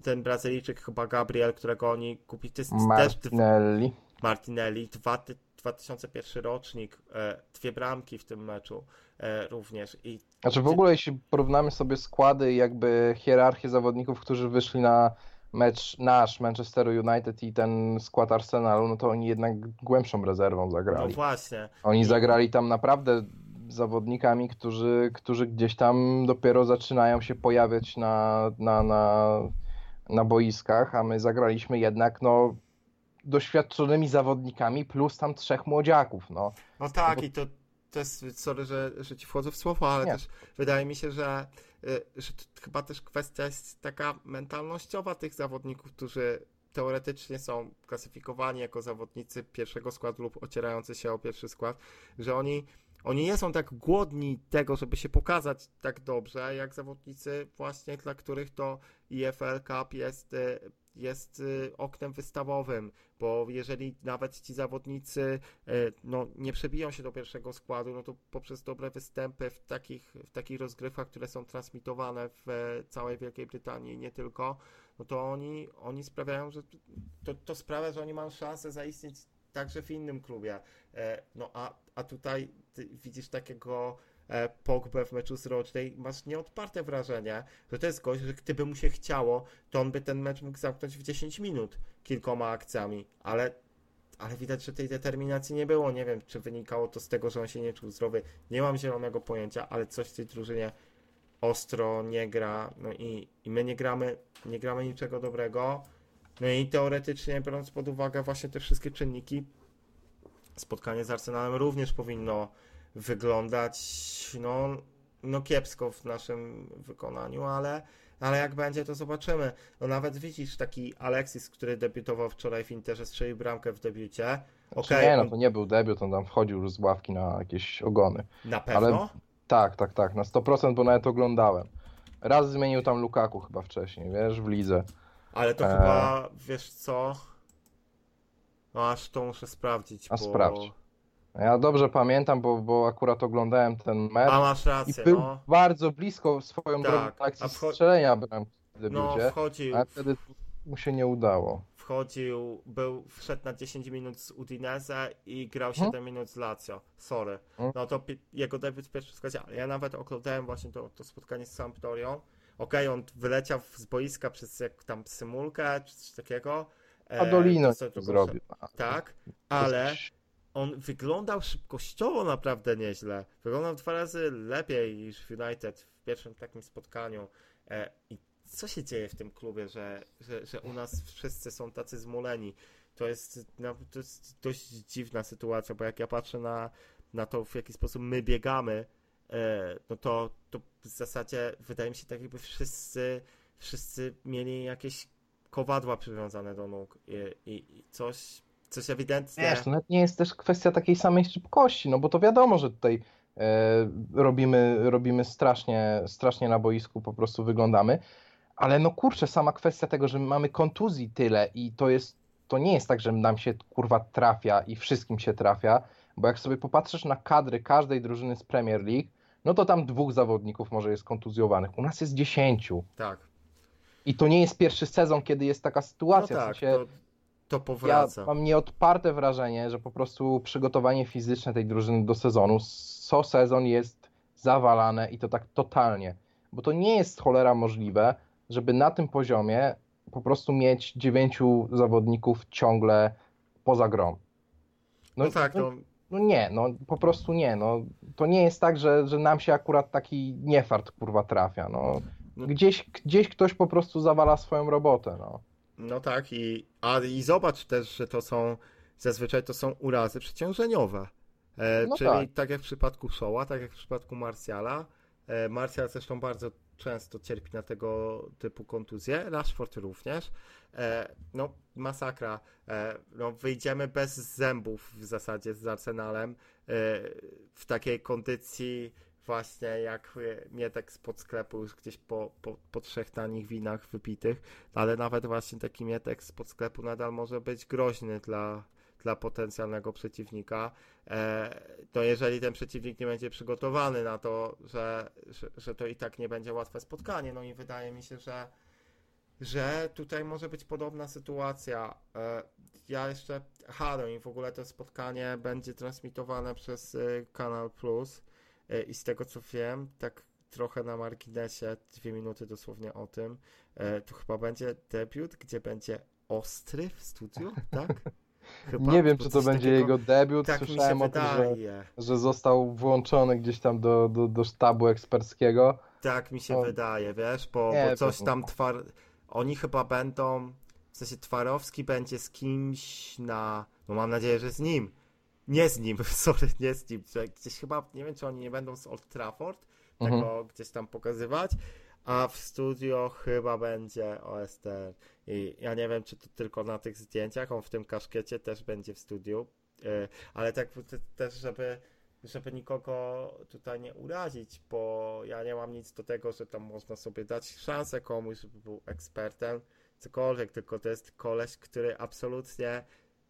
ten Brazylijczyk chyba Gabriel, którego oni kupili, to jest Martinelli. też Martinelli, dwa, 2001 rocznik, dwie bramki w tym meczu również. I znaczy w ogóle jeśli porównamy sobie składy i jakby hierarchię zawodników, którzy wyszli na mecz nasz, Manchester United i ten skład Arsenalu, no to oni jednak głębszą rezerwą zagrali. No właśnie. Oni zagrali tam naprawdę zawodnikami, którzy, którzy gdzieś tam dopiero zaczynają się pojawiać na, na, na, na boiskach, a my zagraliśmy jednak no doświadczonymi zawodnikami plus tam trzech młodziaków. No, no tak, bo... i to, jest, sorry, że, że ci wchodzę w słowo, ale Nie. też wydaje mi się, że Y, że chyba też kwestia jest taka mentalnościowa tych zawodników, którzy teoretycznie są klasyfikowani jako zawodnicy pierwszego składu lub ocierający się o pierwszy skład, że oni, oni nie są tak głodni tego, żeby się pokazać tak dobrze, jak zawodnicy właśnie, dla których to EFL Cup jest y, jest y, oknem wystawowym, bo jeżeli nawet ci zawodnicy y, no, nie przebiją się do pierwszego składu, no to poprzez dobre występy w takich, w takich rozgrywkach, które są transmitowane w e, całej Wielkiej Brytanii nie tylko, no to oni, oni sprawiają, że to, to sprawia, że oni mają szansę zaistnieć także w innym klubie. E, no a, a tutaj widzisz takiego E, Pogbę w meczu z Rocznej, masz nieodparte wrażenie, że to jest gość, że gdyby mu się chciało, to on by ten mecz mógł zamknąć w 10 minut kilkoma akcjami, ale, ale widać, że tej determinacji nie było. Nie wiem, czy wynikało to z tego, że on się nie czuł zdrowy. Nie mam zielonego pojęcia, ale coś w tej drużynie ostro nie gra, no i, i my nie gramy, nie gramy niczego dobrego. No i teoretycznie, biorąc pod uwagę właśnie te wszystkie czynniki, spotkanie z Arsenalem również powinno wyglądać no, no kiepsko w naszym wykonaniu, ale, ale jak będzie, to zobaczymy. No nawet widzisz taki Alexis, który debiutował wczoraj w Interze, strzelił bramkę w debiucie. Znaczy okay, nie, no to nie był debiut, on tam wchodził już z ławki na jakieś ogony. Na pewno? Ale, tak, tak, tak, na 100%, bo nawet oglądałem. Raz zmienił tam Lukaku chyba wcześniej, wiesz, w lidze. Ale to e... chyba, wiesz co, no aż to muszę sprawdzić. A bo... sprawdź. Ja dobrze pamiętam, bo, bo akurat oglądałem ten mecz. A masz rację, i był no. bardzo blisko swoją tak, drogą akcji wcho... strzelenia bramki w debiucie, no, wchodził, a wtedy mu się nie udało. Wchodził, był, wszedł na 10 minut z Udinese i grał 7 hmm? minut z Lazio. Sorry. Hmm? No to jego debiut w pierwszym składzie, ale ja nawet oglądałem właśnie to, to spotkanie z Sampdorią. Okej, okay, on wyleciał z boiska przez jak tam symulkę czy coś takiego. A Dolino e, to zrobił. Tak, ale on wyglądał szybkościowo naprawdę nieźle. Wyglądał dwa razy lepiej niż w United w pierwszym takim spotkaniu. E, I co się dzieje w tym klubie, że, że, że u nas wszyscy są tacy zmuleni? To jest, no, to jest dość dziwna sytuacja, bo jak ja patrzę na, na to, w jaki sposób my biegamy, no to, to w zasadzie wydaje mi się tak, jakby wszyscy, wszyscy mieli jakieś kowadła przywiązane do nóg i, i, i coś coś ewidentnie... Wiesz, to nawet nie jest też kwestia takiej samej szybkości, no bo to wiadomo, że tutaj e, robimy, robimy strasznie, strasznie na boisku, po prostu wyglądamy, ale no kurczę, sama kwestia tego, że mamy kontuzji tyle i to jest, to nie jest tak, że nam się kurwa trafia i wszystkim się trafia, bo jak sobie popatrzysz na kadry każdej drużyny z Premier League, no to tam dwóch zawodników może jest kontuzjowanych. U nas jest dziesięciu. Tak. I to nie jest pierwszy sezon, kiedy jest taka sytuacja. No tak, w sensie, to to powraca. Ja mam nieodparte wrażenie, że po prostu przygotowanie fizyczne tej drużyny do sezonu co sezon jest zawalane i to tak totalnie. Bo to nie jest cholera możliwe, żeby na tym poziomie po prostu mieć dziewięciu zawodników ciągle poza grą. No, no tak, no, no. nie, no po prostu nie. No, to nie jest tak, że, że nam się akurat taki niefart kurwa trafia. No. no. Gdzieś, gdzieś ktoś po prostu zawala swoją robotę. No. No tak, i, a, i zobacz też, że to są zazwyczaj to są urazy przeciążeniowe. E, no czyli tak. tak. jak w przypadku Showa, tak jak w przypadku Marsjala. E, Marsjal zresztą bardzo często cierpi na tego typu kontuzje, Rashford również. E, no, masakra. E, no, wyjdziemy bez zębów w zasadzie z Arsenalem e, w takiej kondycji właśnie jak mietek spod sklepu już gdzieś po, po, po trzech tanich winach wypitych, ale nawet właśnie taki mietek spod sklepu nadal może być groźny dla, dla potencjalnego przeciwnika, e, to jeżeli ten przeciwnik nie będzie przygotowany na to, że, że, że to i tak nie będzie łatwe spotkanie, no i wydaje mi się, że że tutaj może być podobna sytuacja. E, ja jeszcze, no i w ogóle to spotkanie będzie transmitowane przez Kanal Plus i z tego co wiem, tak trochę na marginesie, dwie minuty dosłownie o tym, to chyba będzie debiut, gdzie będzie Ostry w studiu, tak? Chyba, nie wiem, czy to będzie takiego... jego debiut. Tak Słyszałem o tym, że, że, został włączony gdzieś tam do, do, do sztabu eksperckiego. Tak mi się o... wydaje, wiesz, bo, bo coś tam twar... Oni chyba będą, w sensie Twarowski będzie z kimś na, no mam nadzieję, że z nim. Nie z nim, sorry, nie z nim. Gdzieś chyba, nie wiem, czy oni nie będą z Old Trafford tego mhm. gdzieś tam pokazywać, a w studio chyba będzie OSTR. I ja nie wiem, czy to tylko na tych zdjęciach, on w tym kaszkiecie też będzie w studiu, e, ale tak też, żeby, żeby nikogo tutaj nie urazić, bo ja nie mam nic do tego, że tam można sobie dać szansę komuś, żeby był ekspertem, cokolwiek, tylko to jest koleś, który absolutnie,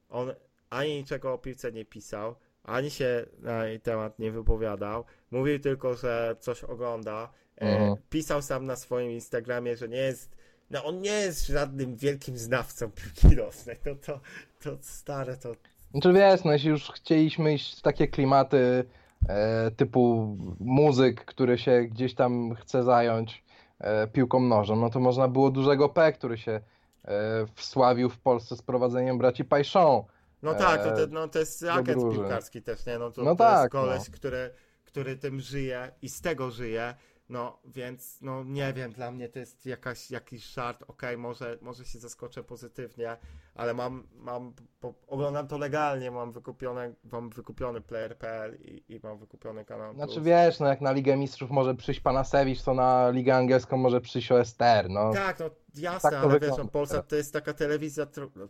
on ani niczego o piłce nie pisał, ani się na jej temat nie wypowiadał, mówił tylko, że coś ogląda, e, mhm. pisał sam na swoim Instagramie, że nie jest no on nie jest żadnym wielkim znawcą piłki nożnej, no to, to stare to... Znaczy wiesz, no jeśli już chcieliśmy iść w takie klimaty e, typu muzyk, który się gdzieś tam chce zająć e, piłką nożną, no to można było dużego P, który się e, wsławił w Polsce z prowadzeniem braci Pajszą. No tak, to, to, no, to jest agent piłkarski też, nie? No to, no to tak, jest koleś, no. który, który tym żyje i z tego żyje no, więc no nie wiem, dla mnie to jest jakaś, jakiś żart, okej, okay, może, może się zaskoczę pozytywnie, ale mam, mam bo oglądam to legalnie, mam wykupione, mam wykupiony player.pl i, i mam wykupiony kanał. Znaczy Plus. wiesz, no jak na Ligę Mistrzów może przyjść Panasewicz, to na Ligę Angielską może przyjść OSTR, no. Tak, no jasne, tak ale wiesz, no, Polsat to jest taka telewizja, no,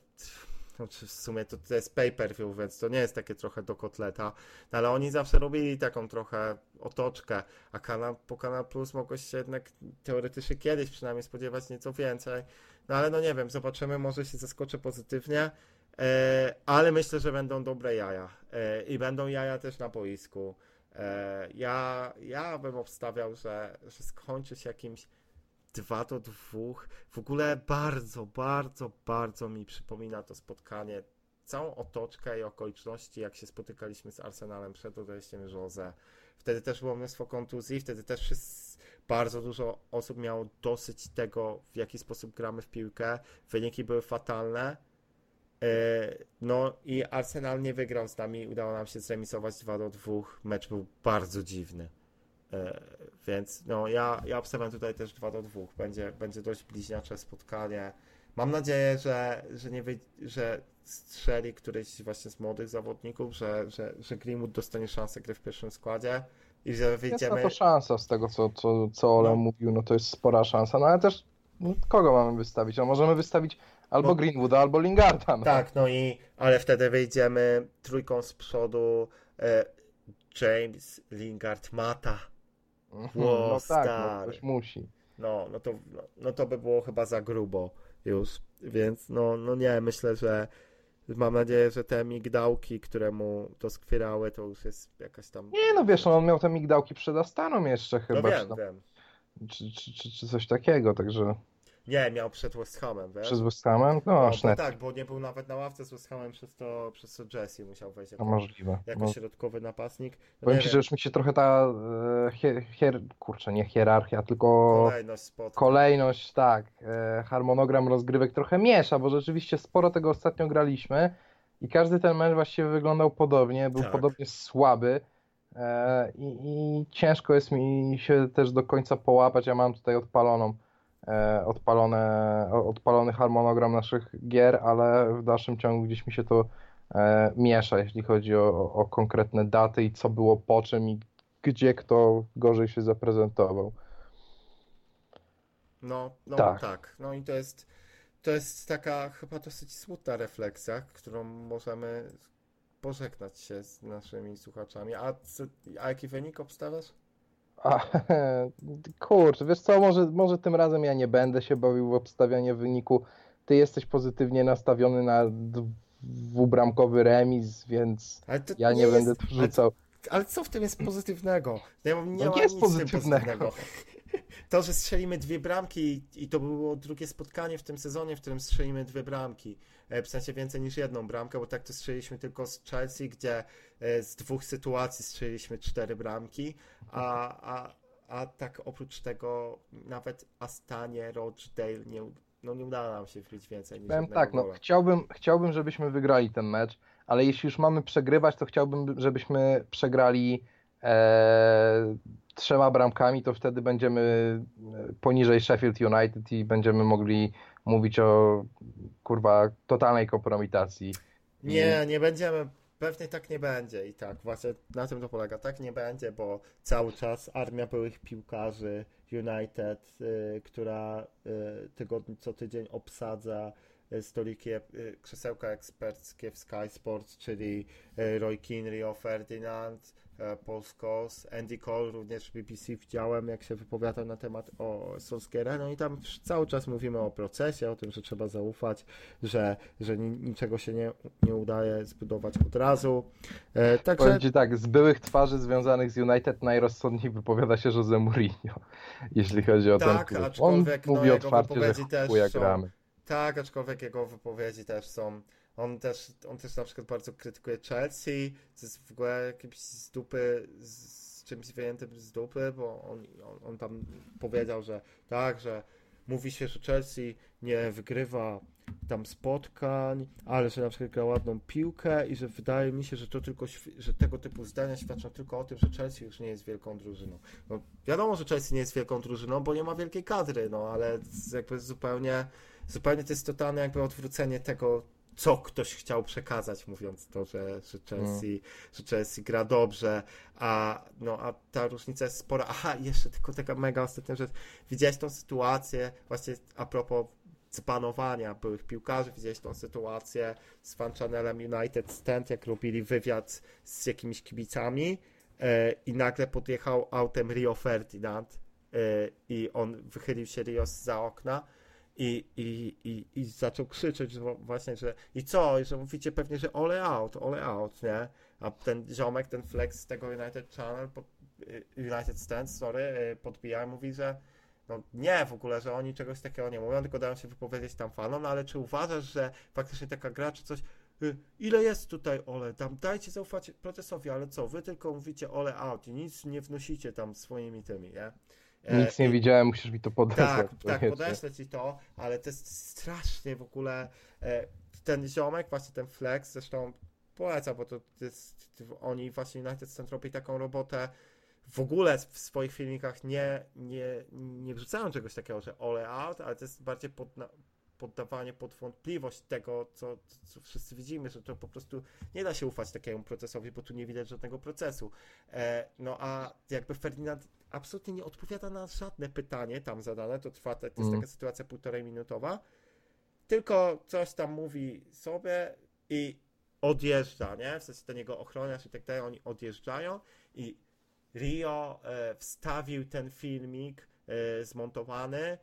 znaczy w sumie to, to jest pay-per-view, więc to nie jest takie trochę do kotleta, no ale oni zawsze robili taką trochę otoczkę, a po Kanal Plus mogło się jednak teoretycznie kiedyś przynajmniej spodziewać nieco więcej, no ale no nie wiem, zobaczymy, może się zaskoczę pozytywnie, e, ale myślę, że będą dobre jaja e, i będą jaja też na boisku. E, ja, ja bym obstawiał, że, że skończy się jakimś 2 do 2. W ogóle bardzo, bardzo, bardzo mi przypomina to spotkanie. Całą otoczkę i okoliczności, jak się spotykaliśmy z Arsenalem przed odejściem Jose. Wtedy też było mnóstwo kontuzji, wtedy też bardzo dużo osób miało dosyć tego, w jaki sposób gramy w piłkę. Wyniki były fatalne. E, no i Arsenal nie wygrał z nami, udało nam się zremisować 2 do 2. Mecz był bardzo dziwny. E, więc no, ja, ja obstawiam tutaj też 2 do 2. Będzie, będzie dość bliźniacze spotkanie. Mam nadzieję, że, że, nie wy, że strzeli któryś właśnie z młodych zawodników, że, że, że Greenwood dostanie szansę gry w pierwszym składzie i że wyjdziemy... Jest to szansa z tego, co, co, co Ole no. mówił, no to jest spora szansa, no ale też no, kogo mamy wystawić? No możemy wystawić albo no. Greenwooda, albo Lingarda. No. Tak, no i ale wtedy wyjdziemy trójką z przodu e, James, Lingard, Mata Ło, no tak, no, ktoś musi. No, no to, no, no to by było chyba za grubo już, więc no, no nie, myślę, że mam nadzieję, że te migdałki, które mu doskwierały, to już jest jakaś tam... Nie, no wiesz, no, on miał te migdałki przed Astaną jeszcze chyba. No wiem, czy, wiem. Czy, czy, czy, czy coś takiego, także... Nie, miał przed West Hamem, wiesz? Przez West Hamem? No, no tak, bo nie był nawet na ławce z West Hamem, przez to, przez to Jesse musiał wejść jako, no, możliwe. jako no. środkowy napastnik. No Powiem ci, że już mi się trochę ta e, hier, hier, kurczę, nie hierarchia, tylko kolejność, spotkań. kolejność tak, e, harmonogram rozgrywek trochę miesza, bo rzeczywiście sporo tego ostatnio graliśmy i każdy ten mecz właściwie wyglądał podobnie, był tak. podobnie słaby. E, i, I ciężko jest mi się też do końca połapać. Ja mam tutaj odpaloną odpalone, odpalony harmonogram naszych gier, ale w dalszym ciągu gdzieś mi się to e, miesza, jeśli chodzi o, o konkretne daty i co było po czym i gdzie kto gorzej się zaprezentował. No, no tak. tak. No i to jest, to jest taka chyba dosyć smutna refleksja, którą możemy pożegnać się z naszymi słuchaczami. A, a jaki wynik obstawiasz? A, kurczę, wiesz co, może, może tym razem ja nie będę się bawił w obstawianie wyniku. Ty jesteś pozytywnie nastawiony na dwubramkowy remis, więc ja nie, nie będę tu rzucał. Ale, ale, co w tym jest pozytywnego? Nie, nie no jest pozytywnego. pozytywnego. To, że strzelimy dwie bramki i to było drugie spotkanie w tym sezonie, w którym strzelimy dwie bramki. E, w sensie więcej niż jedną bramkę, bo tak to strzeliliśmy tylko z Chelsea, gdzie e, z dwóch sytuacji strzeliliśmy cztery bramki, a, a, a tak oprócz tego nawet Astanie, Rochdale nie, no nie udało nam się wbić więcej niż Powiem tak, no, chciałbym, chciałbym, żebyśmy wygrali ten mecz, ale jeśli już mamy przegrywać, to chciałbym, żebyśmy przegrali e, trzema bramkami, to wtedy będziemy e, poniżej Sheffield United i będziemy mogli mówić o kurwa totalnej kompromitacji. Nie, nie będziemy. Pewnie tak nie będzie i tak, właśnie na tym to polega. Tak nie będzie, bo cały czas armia byłych piłkarzy United, y, która y, tygodni, co tydzień obsadza stoliki, krzesełka eksperckie w Sky Sports, czyli Roy Keane, Rio Ferdinand, E, Polskos, Andy Cole również w BBC widziałem, jak się wypowiadał na temat o Solskiera, no i tam cały czas mówimy o procesie, o tym, że trzeba zaufać, że, że niczego się nie, nie udaje zbudować od razu. E, także... Powiem Ci tak, z byłych twarzy związanych z United najrozsądniej wypowiada się Jose Mourinho, jeśli chodzi o tak, ten klub. On no, mówi otwarcie, że są, gramy. Tak, aczkolwiek jego wypowiedzi też są on też, on też na przykład bardzo krytykuje Chelsea, co jest w ogóle jakimś z dupy, z czymś wyjętym z dupy, bo on, on, on tam powiedział, że tak, że mówi się, że Chelsea nie wygrywa tam spotkań, ale że na przykład gra ładną piłkę i że wydaje mi się, że to tylko, że tego typu zdania świadczą tylko o tym, że Chelsea już nie jest wielką drużyną. No, wiadomo, że Chelsea nie jest wielką drużyną, bo nie ma wielkiej kadry, no ale jakby zupełnie, zupełnie to jest totalne jakby odwrócenie tego, co ktoś chciał przekazać, mówiąc to, że, że, Chelsea, mm. że Chelsea gra dobrze, a, no, a ta różnica jest spora. Aha, jeszcze tylko taka mega ostatnia rzecz. Widziałeś tą sytuację, właśnie a propos zbanowania byłych piłkarzy, widziałeś tą sytuację z fan channelem United Stand, jak robili wywiad z jakimiś kibicami e, i nagle podjechał autem Rio Ferdinand e, i on wychylił się Rio za okna i, i, i, i zaczął krzyczeć, właśnie, że i co, że mówicie pewnie, że ole out, ole out, nie? A ten ziomek, ten flex z tego United Channel, y, United Stand, sorry, y, podbija mówi, że no nie w ogóle, że oni czegoś takiego nie mówią, tylko dają się wypowiedzieć tam fanom, no ale czy uważasz, że faktycznie taka gra, czy coś, y, ile jest tutaj ole, tam dajcie zaufać procesowi, ale co, wy tylko mówicie ole out i nic nie wnosicie tam swoimi tymi, nie? Nic nie widziałem, musisz mi to podesłać. Tak, tak, podeślę ci to, ale to jest strasznie w ogóle. E, ten ziomek, właśnie ten Flex, zresztą poleca, bo to jest, oni właśnie United Stand robi taką robotę. W ogóle w swoich filmikach nie, nie, nie wrzucają czegoś takiego, że all out, ale to jest bardziej pod, poddawanie pod wątpliwość tego, co, co wszyscy widzimy, że to po prostu nie da się ufać takiemu procesowi, bo tu nie widać żadnego procesu. E, no a jakby Ferdynand absolutnie nie odpowiada na żadne pytanie tam zadane, to trwa, to jest mm. taka sytuacja półtorej minutowa, tylko coś tam mówi sobie i odjeżdża, nie? W sensie ten jego ochroniarz i tak dalej, oni odjeżdżają i Rio e, wstawił ten filmik e, zmontowany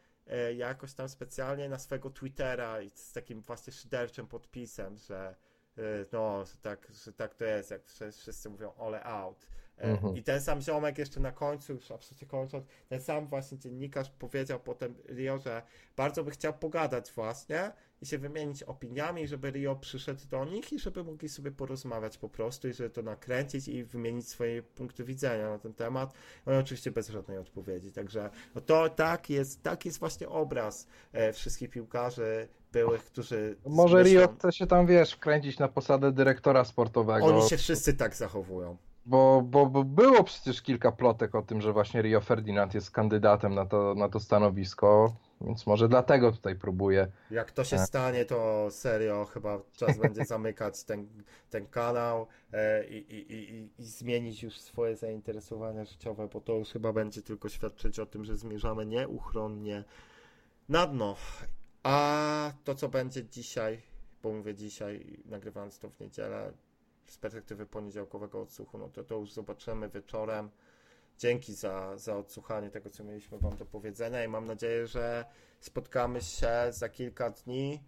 jakoś tam specjalnie na swojego Twittera z takim właśnie szyderczym podpisem, że e, no, że tak, że tak to jest, jak wszyscy mówią all out. Mhm. I ten sam ziomek jeszcze na końcu, już absolutnie kończąc, ten sam właśnie dziennikarz powiedział potem Rio, że bardzo by chciał pogadać właśnie i się wymienić opiniami, żeby Rio przyszedł do nich i żeby mogli sobie porozmawiać po prostu i żeby to nakręcić i wymienić swoje punkty widzenia na ten temat. No i oczywiście bez żadnej odpowiedzi. Także no to tak jest, tak jest właśnie obraz e, wszystkich piłkarzy byłych, którzy... Może Rio chce się tam, wiesz, wkręcić na posadę dyrektora sportowego. Oni się wszyscy tak zachowują. Bo, bo, bo było przecież kilka plotek o tym, że właśnie Rio Ferdinand jest kandydatem na to, na to stanowisko, więc może dlatego tutaj próbuję. Jak to się e. stanie, to serio chyba czas będzie zamykać ten, ten kanał e, i, i, i, i, zmienić już swoje zainteresowania życiowe, bo to już chyba będzie tylko świadczyć o tym, że zmierzamy nieuchronnie na dno. A to, co będzie dzisiaj, bo mówię dzisiaj, nagrywając to w niedzielę, z perspektywy poniedziałkowego odsłuchu, no to to już zobaczymy wieczorem. Dzięki za, za odsłuchanie tego, co mieliśmy Wam do powiedzenia i mam nadzieję, że spotkamy się za kilka dni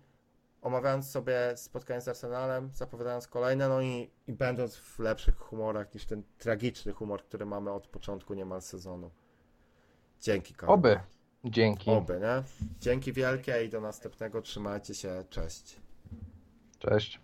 omawiając sobie spotkanie z Arsenalem, zapowiadając kolejne, no i, i będąc w lepszych humorach niż ten tragiczny humor, który mamy od początku niemal sezonu. Dzięki, Karol. Oby. Dzięki. Oby, nie? Dzięki wielkie i do następnego. Trzymajcie się. Cześć. Cześć.